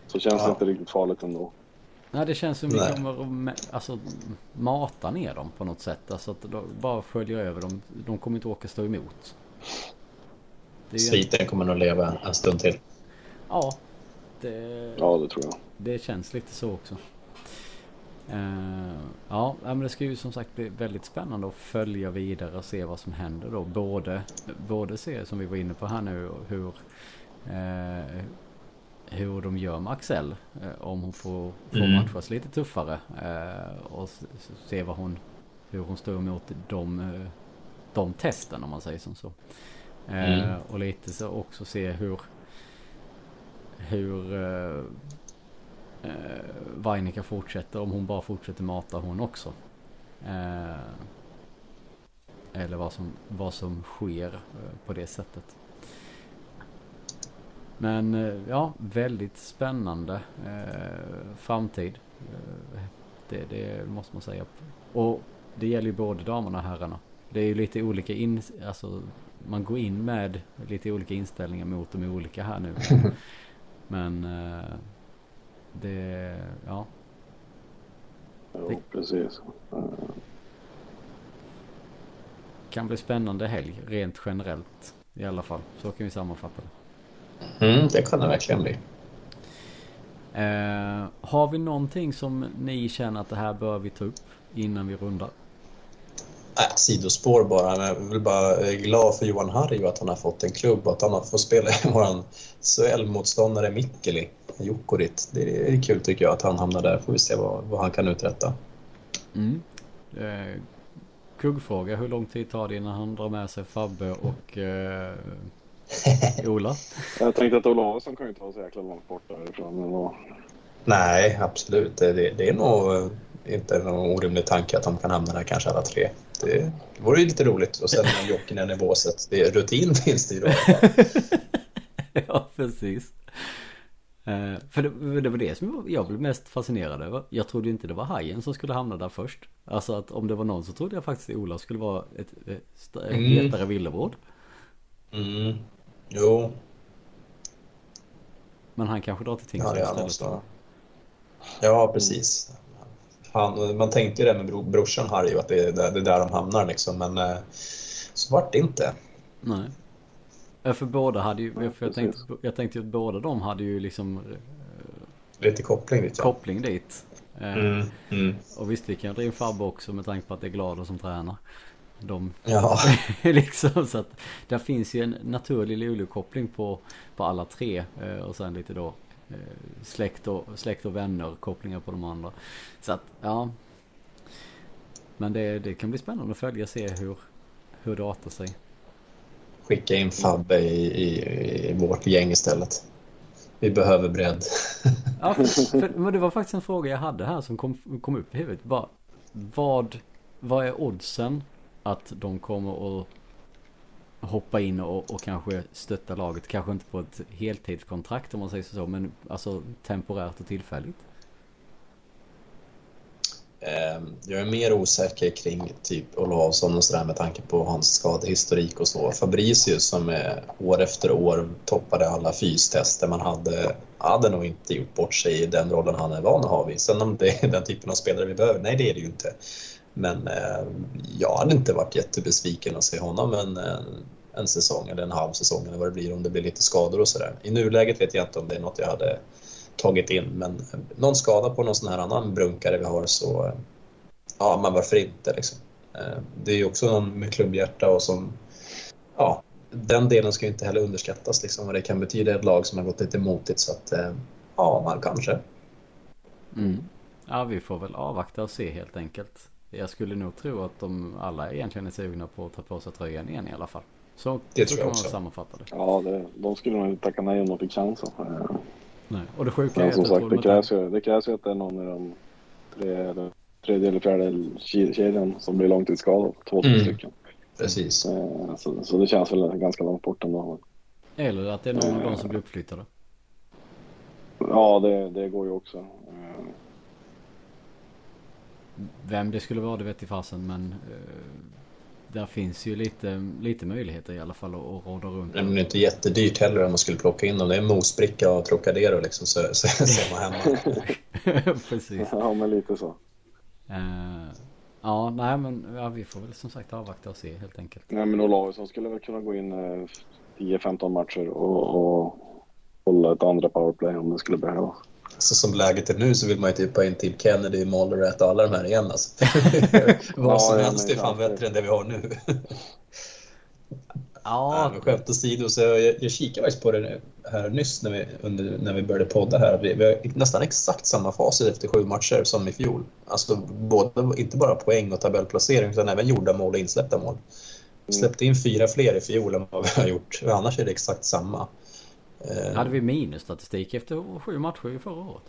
så känns ja. det inte riktigt farligt ändå. Nej, det känns som vi kommer att alltså, mata ner dem på något sätt. Alltså att de bara följer över dem. De kommer inte åka stå emot. Sviten en... kommer nog leva en stund till. Ja. Det... Ja, det tror jag. Det känns lite så också. Uh, ja, men det ska ju som sagt bli väldigt spännande att följa vidare och se vad som händer då. Både, både se som vi var inne på här nu hur, uh, hur de gör med Axel. Uh, om hon får, får mm. matchas lite tuffare. och se vad hon, hur hon står emot de, de testen om man säger som så. Mm. och lite så också se hur hur uh, Vainika fortsätter. Om hon bara fortsätter mata hon också. Uh, eller vad som, vad som sker på det sättet. Men ja, väldigt spännande framtid. Det, det, måste man säga. Och det gäller ju både damerna och herrarna. Det är ju lite olika in, alltså man går in med lite olika inställningar mot de olika här nu. Men det, ja. Jo, det precis. Kan bli spännande helg rent generellt i alla fall. Så kan vi sammanfatta det. Mm, det kan det verkligen bli. Uh, har vi någonting som ni känner att det här bör vi ta upp innan vi rundar? Äh, sidospår bara, men jag vill bara är glad för Johan Harju att han har fått en klubb och att han har fått spela i vår SHL-motståndare Mikkeli, Jokerit. Det är kul tycker jag att han hamnar där. Får vi se vad, vad han kan uträtta. Mm. Eh, kuggfråga, hur lång tid tar det innan han drar med sig Fabbe och eh, Ola? jag tänkte att Olausson kan ju inte vara så jäkla långt bort därifrån. Men Nej, absolut. Det, det är nog inte någon orimlig tanke att de kan hamna där kanske alla tre. Det vore ju lite roligt. Och sen med Jokinen i båset. Det, rutin finns det ju då. ja, precis. Uh, för det, det, var det som jag blev mest fascinerad över. Jag trodde inte det var Hajen som skulle hamna där först. Alltså att om det var någon så trodde jag faktiskt att Ola skulle vara ett, ett, ett mm. hetare villebråd. Mm. Jo. Men han kanske drar till Tingsryd ja, istället. Ja, precis han, man tänkte ju det med bro, brorsan Harry, att det är, det är där de hamnar liksom, men eh, så vart det inte. Nej. För båda hade ju, för jag, tänkte, jag tänkte ju att båda de hade ju liksom eh, Lite koppling dit ja. Koppling dit. Eh, mm, mm. Och visst vi kan ju dra in Fabbe också med tanke på att det är Glader som tränar. De, ja. liksom så att där finns ju en naturlig Luleå-koppling på, på alla tre. Och sen lite då Eh, släkt och, släkt och vänner, kopplingar på de andra. Så att, ja. Men det, det kan bli spännande att följa och se hur, hur det artar sig. Skicka in Fabbe i, i, i vårt gäng istället. Vi behöver bredd. ja, för, för, men det var faktiskt en fråga jag hade här som kom, kom upp i huvudet. Bara, vad, vad är oddsen att de kommer att hoppa in och, och kanske stötta laget. Kanske inte på ett heltidskontrakt om man säger så, men alltså temporärt och tillfälligt. Ehm, jag är mer osäker kring typ Olausson och sådär med tanke på hans skadehistorik och så. Fabricius som år efter år toppade alla fystester man hade, hade nog inte gjort bort sig i den rollen han är van att ha. vid Sen om det är den typen av spelare vi behöver, nej det är det ju inte. Men eh, jag hade inte varit jättebesviken att se honom en, en säsong eller en halv säsong eller vad det blir om det blir lite skador och sådär. I nuläget vet jag inte om det är något jag hade tagit in men någon skada på någon sån här annan brunkare vi har så ja, men varför inte liksom. Eh, det är ju också någon med klubbhjärta och som ja, den delen ska ju inte heller underskattas liksom vad det kan betyda ett lag som har gått lite motigt så att eh, ja, man kanske. Mm. Ja, vi får väl avvakta och se helt enkelt. Jag skulle nog tro att de alla egentligen är sugna på att ta på sig tröjan igen i alla fall. Så, det så tror kan man sammanfatta det. Ja, det, de skulle nog tacka nej om de fick chansen. Nej, och det sjuka Men är som sagt, det krävs, ju, det krävs ju att det är någon i den tre, eller, tredje eller fjärde kedjan som blir långtidsskadad. Två, tre mm. stycken. Precis. Eh, så, så det känns väl ganska långt bort ändå. Eller att det är någon av dem som blir uppflyttade. Ja, det, det går ju också. Eh, vem det skulle vara det vet i fasen men eh, där finns ju lite, lite möjligheter i alla fall att, att råda runt. Men det är inte jättedyrt heller om man skulle plocka in dem. Det är Mosbricka och Trocadero liksom så, så, så ser man hemma. Precis. Ja men lite så. Uh, ja nej men ja, vi får väl som sagt avvakta och se helt enkelt. Nej men Olausson skulle väl kunna gå in eh, 10-15 matcher och, och hålla ett andra powerplay om det skulle behövas. Så som läget är nu så vill man ju typ ha in Tim Kennedy, Molleret och alla de här igen alltså. Vad som ja, helst är fan bättre än det vi har nu. Ja. Nej, skämt åsido, så jag, jag kikade faktiskt på det här nyss när vi, under, när vi började podda här. Vi, vi har nästan exakt samma facit efter sju matcher som i fjol. Alltså både, inte bara poäng och tabellplacering utan även gjorda mål och insläppta mål. Vi mm. släppte in fyra fler i fjol än vad vi har gjort. Annars är det exakt samma. Eh, Hade vi minusstatistik efter sju matcher i förra året?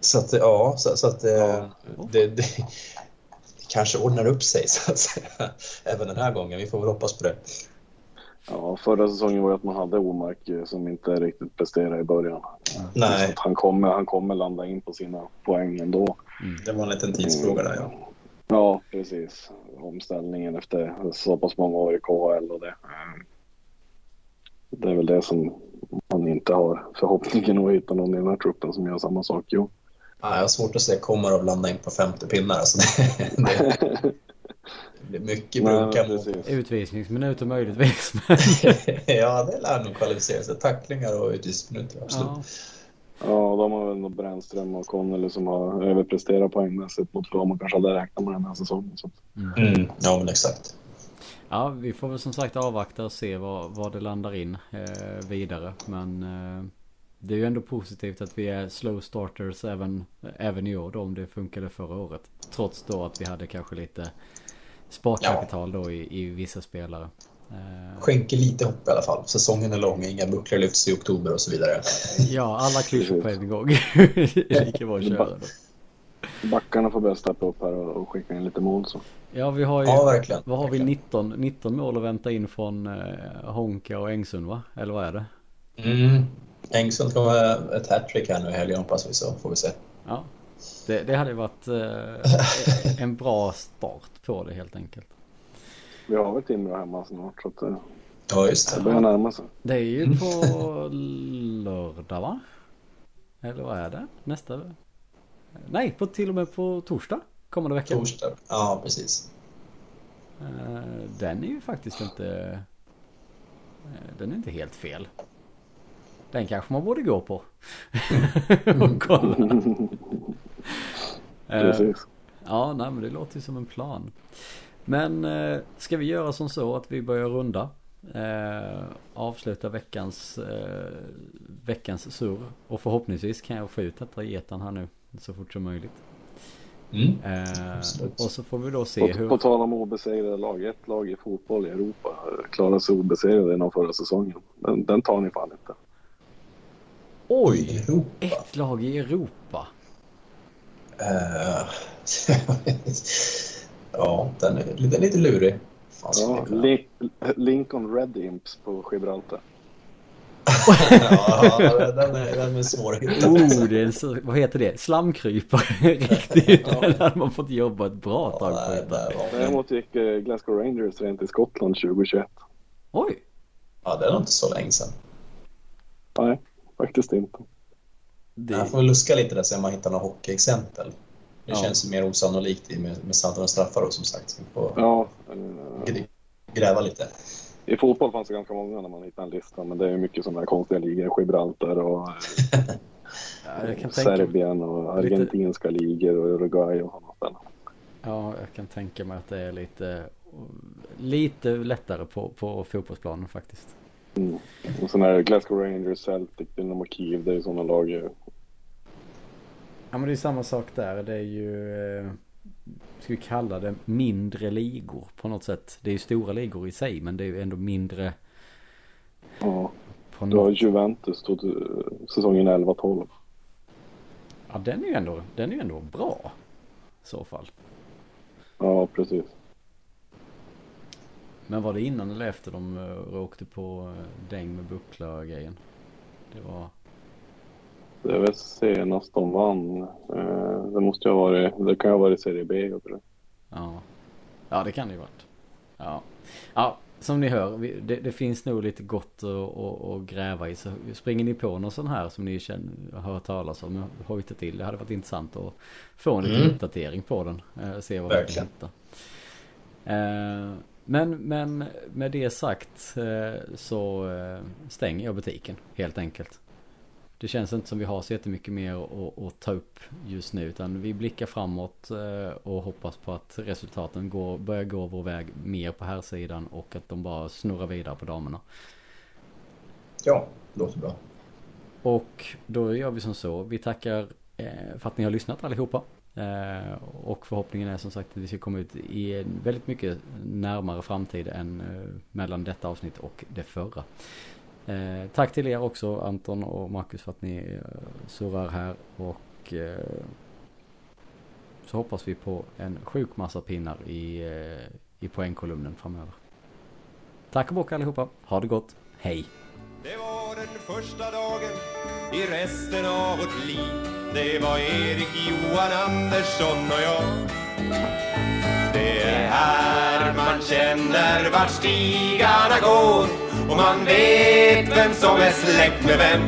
Så att, ja, så, så att eh, Ja. det, det, det kanske ordnar upp sig så att säga. Även den här gången. Vi får väl hoppas på det. Ja, förra säsongen var det att man hade Omark eh, som inte riktigt presterade i början. Så Nej, att han, kommer, han kommer landa in på sina poäng ändå. Mm. det var en liten tidsfråga där ja. Ja, precis. Omställningen efter så pass många år i KHL och det. Det är väl det som man inte har förhoppningen att hitta någon i den här truppen som gör samma sak. Jo. Ja, jag har svårt att se kommer att landa in på femte pinnar. Alltså det, det, det är mycket brunka precis. Utvisningsminuter möjligtvis. Ja, det lär nog kvalificera sig. Tacklingar och utvisningsminuter, absolut. ja. Ja, de har väl nog Brännström och Connelly som har överpresterat poängmässigt mot vad man kanske hade räknat med den här säsongen. Så. att- Mm, ja, men exakt. Ja, vi får väl som sagt avvakta och se vad, vad det landar in eh, vidare. Men eh, det är ju ändå positivt att vi är slow starters även, även i år då om det funkade förra året. Trots då att vi hade kanske lite sparkapital då i, i vissa spelare. Eh, Skänker lite hopp i alla fall. Säsongen är lång, inga bucklor lyfts i oktober och så vidare. ja, alla klyschor på en gång. det är lika bra att köra då. Backarna får börja steppa upp här och, och skicka in lite mål. Så. Ja, vi har ju... Ja, verkligen. Vad har vi? verkligen. 19, 19 mål att vänta in från eh, Honka och Engsund va? Eller vad är det? Mm. Engsund kommer ett hattrick här nu i helgen hoppas vi så får vi se. Ja. Det, det hade ju varit eh, en bra start på det helt enkelt. Vi har väl Timrå hemma snart så att eh, Ja, just det det. börjar närma sig. Det är ju på lördag va? Eller vad är det? Nästa? Nej, på, till och med på torsdag kommande vecka. Torsdag. Ja, precis. Eh, Den är ju faktiskt inte... eh, Den är inte helt fel. Den kanske man borde gå på. och kolla. Eh, Precis. Ja, nej men det låter ju som en plan. Men ska vi göra som så att vi börjar runda? Eh, avsluta veckans, eh, veckans surr. Och förhoppningsvis kan jag få ut detta i etern här nu så fort som möjligt. Mm. Eh, och så får vi då se På, hur... på tal om obesegrade lag. Ett lag i fotboll i Europa eh, klarade sig obesegrade inom förra säsongen. Den, den tar ni fan inte. Oj! Europa. Ett lag i Europa. Eh, ja, den är, den är lite lurig. Fan, Ja, Lincoln Red Imps på Gibraltar. Ja, den är, den är svår att hitta. Oh, det är vad heter det? Slamkrypare riktigt. Den hade man fått jobba ett bra tag på. Däremot gick eh, Glasgow Rangers rent i Skottland 2021. Oj! ja, det är nog inte så länge sedan. Nej, faktiskt inte. Det, Jag får väl luska lite där så man hittar några hockeyexempel. Det Ja. känns ju mer osannolikt i med, med och straffar då, som sagt. Vi får Ja, gr- gräva lite. I fotboll fanns det ganska många när man hittade en lista, men det är ju mycket sådana här konstiga ligor. Gibraltar och eh, ja, Serbien och lite- argentinska ligor och Uruguay och sådana ställen. ja, jag kan tänka mig att det är lite, lite lättare på, på fotbollsplanen faktiskt. Mm. Och sen är Glasgow Rangers, Celtic, Dynamo Kiev, det är ju sådana lag. Ja men det är samma sak där. Det är ju, eh, ska vi kalla det mindre ligor på något sätt. Det är ju stora ligor i sig men det är ju ändå mindre Ja, på du har. Juventus tog, eh, säsongen 11-12. Ja den är ju ändå, den är ju ändå bra. I så fall. Ja, precis. Men var det innan eller efter de uh, åkte på uh, däng med buckla grejen? Det var... Det är väl senast de vann. Eh, det måste ju ha varit, det kan ju ha varit Serie B. Jag tror. Ja. Ja det kan det ju varit. Ja. Ja som ni hör. Vi, det, det finns nog lite gott att, att, att gräva i. Så springer ni på någon sån här som ni känner, har hört talas om. Hojta till. Det hade varit intressant att få en liten Mm. uppdatering på den. Eh, se vad vi kan hitta. Eh, men, men med det sagt så stänger jag butiken helt enkelt. Det känns inte som vi har så jättemycket mer att, att ta upp just nu utan vi blickar framåt eh, och hoppas på att resultaten går, börjar gå vår väg mer på här sidan och att de bara snurrar vidare på damerna. Ja, låter bra. Och då gör vi som så. Vi tackar eh, för att ni har lyssnat allihopa. Eh, och förhoppningen är som sagt att vi ska komma ut i en väldigt mycket närmare framtid än mellan detta avsnitt och det förra. Eh, tack till er också Anton och Marcus för att ni eh, surrar här och eh, så hoppas vi på en sjuk massa pinnar i, eh, i poängkolumnen framöver. Tack och bock allihopa. Ha det gott. Hej! Det var den första dagen i resten av vårt liv Det var Erik, Johan, Andersson och jag Det är här man känner vart stigarna går och man vet vem som är släkt med vem.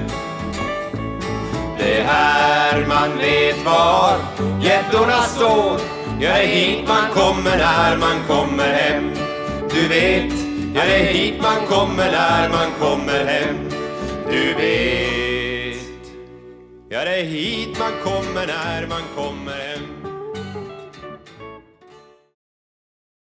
Det är här man vet var gäddorna står. Ja, det är hit man kommer när man kommer hem. Du vet, ja det är hit man kommer när man kommer hem. Du vet, ja det är hit man kommer när man kommer hem.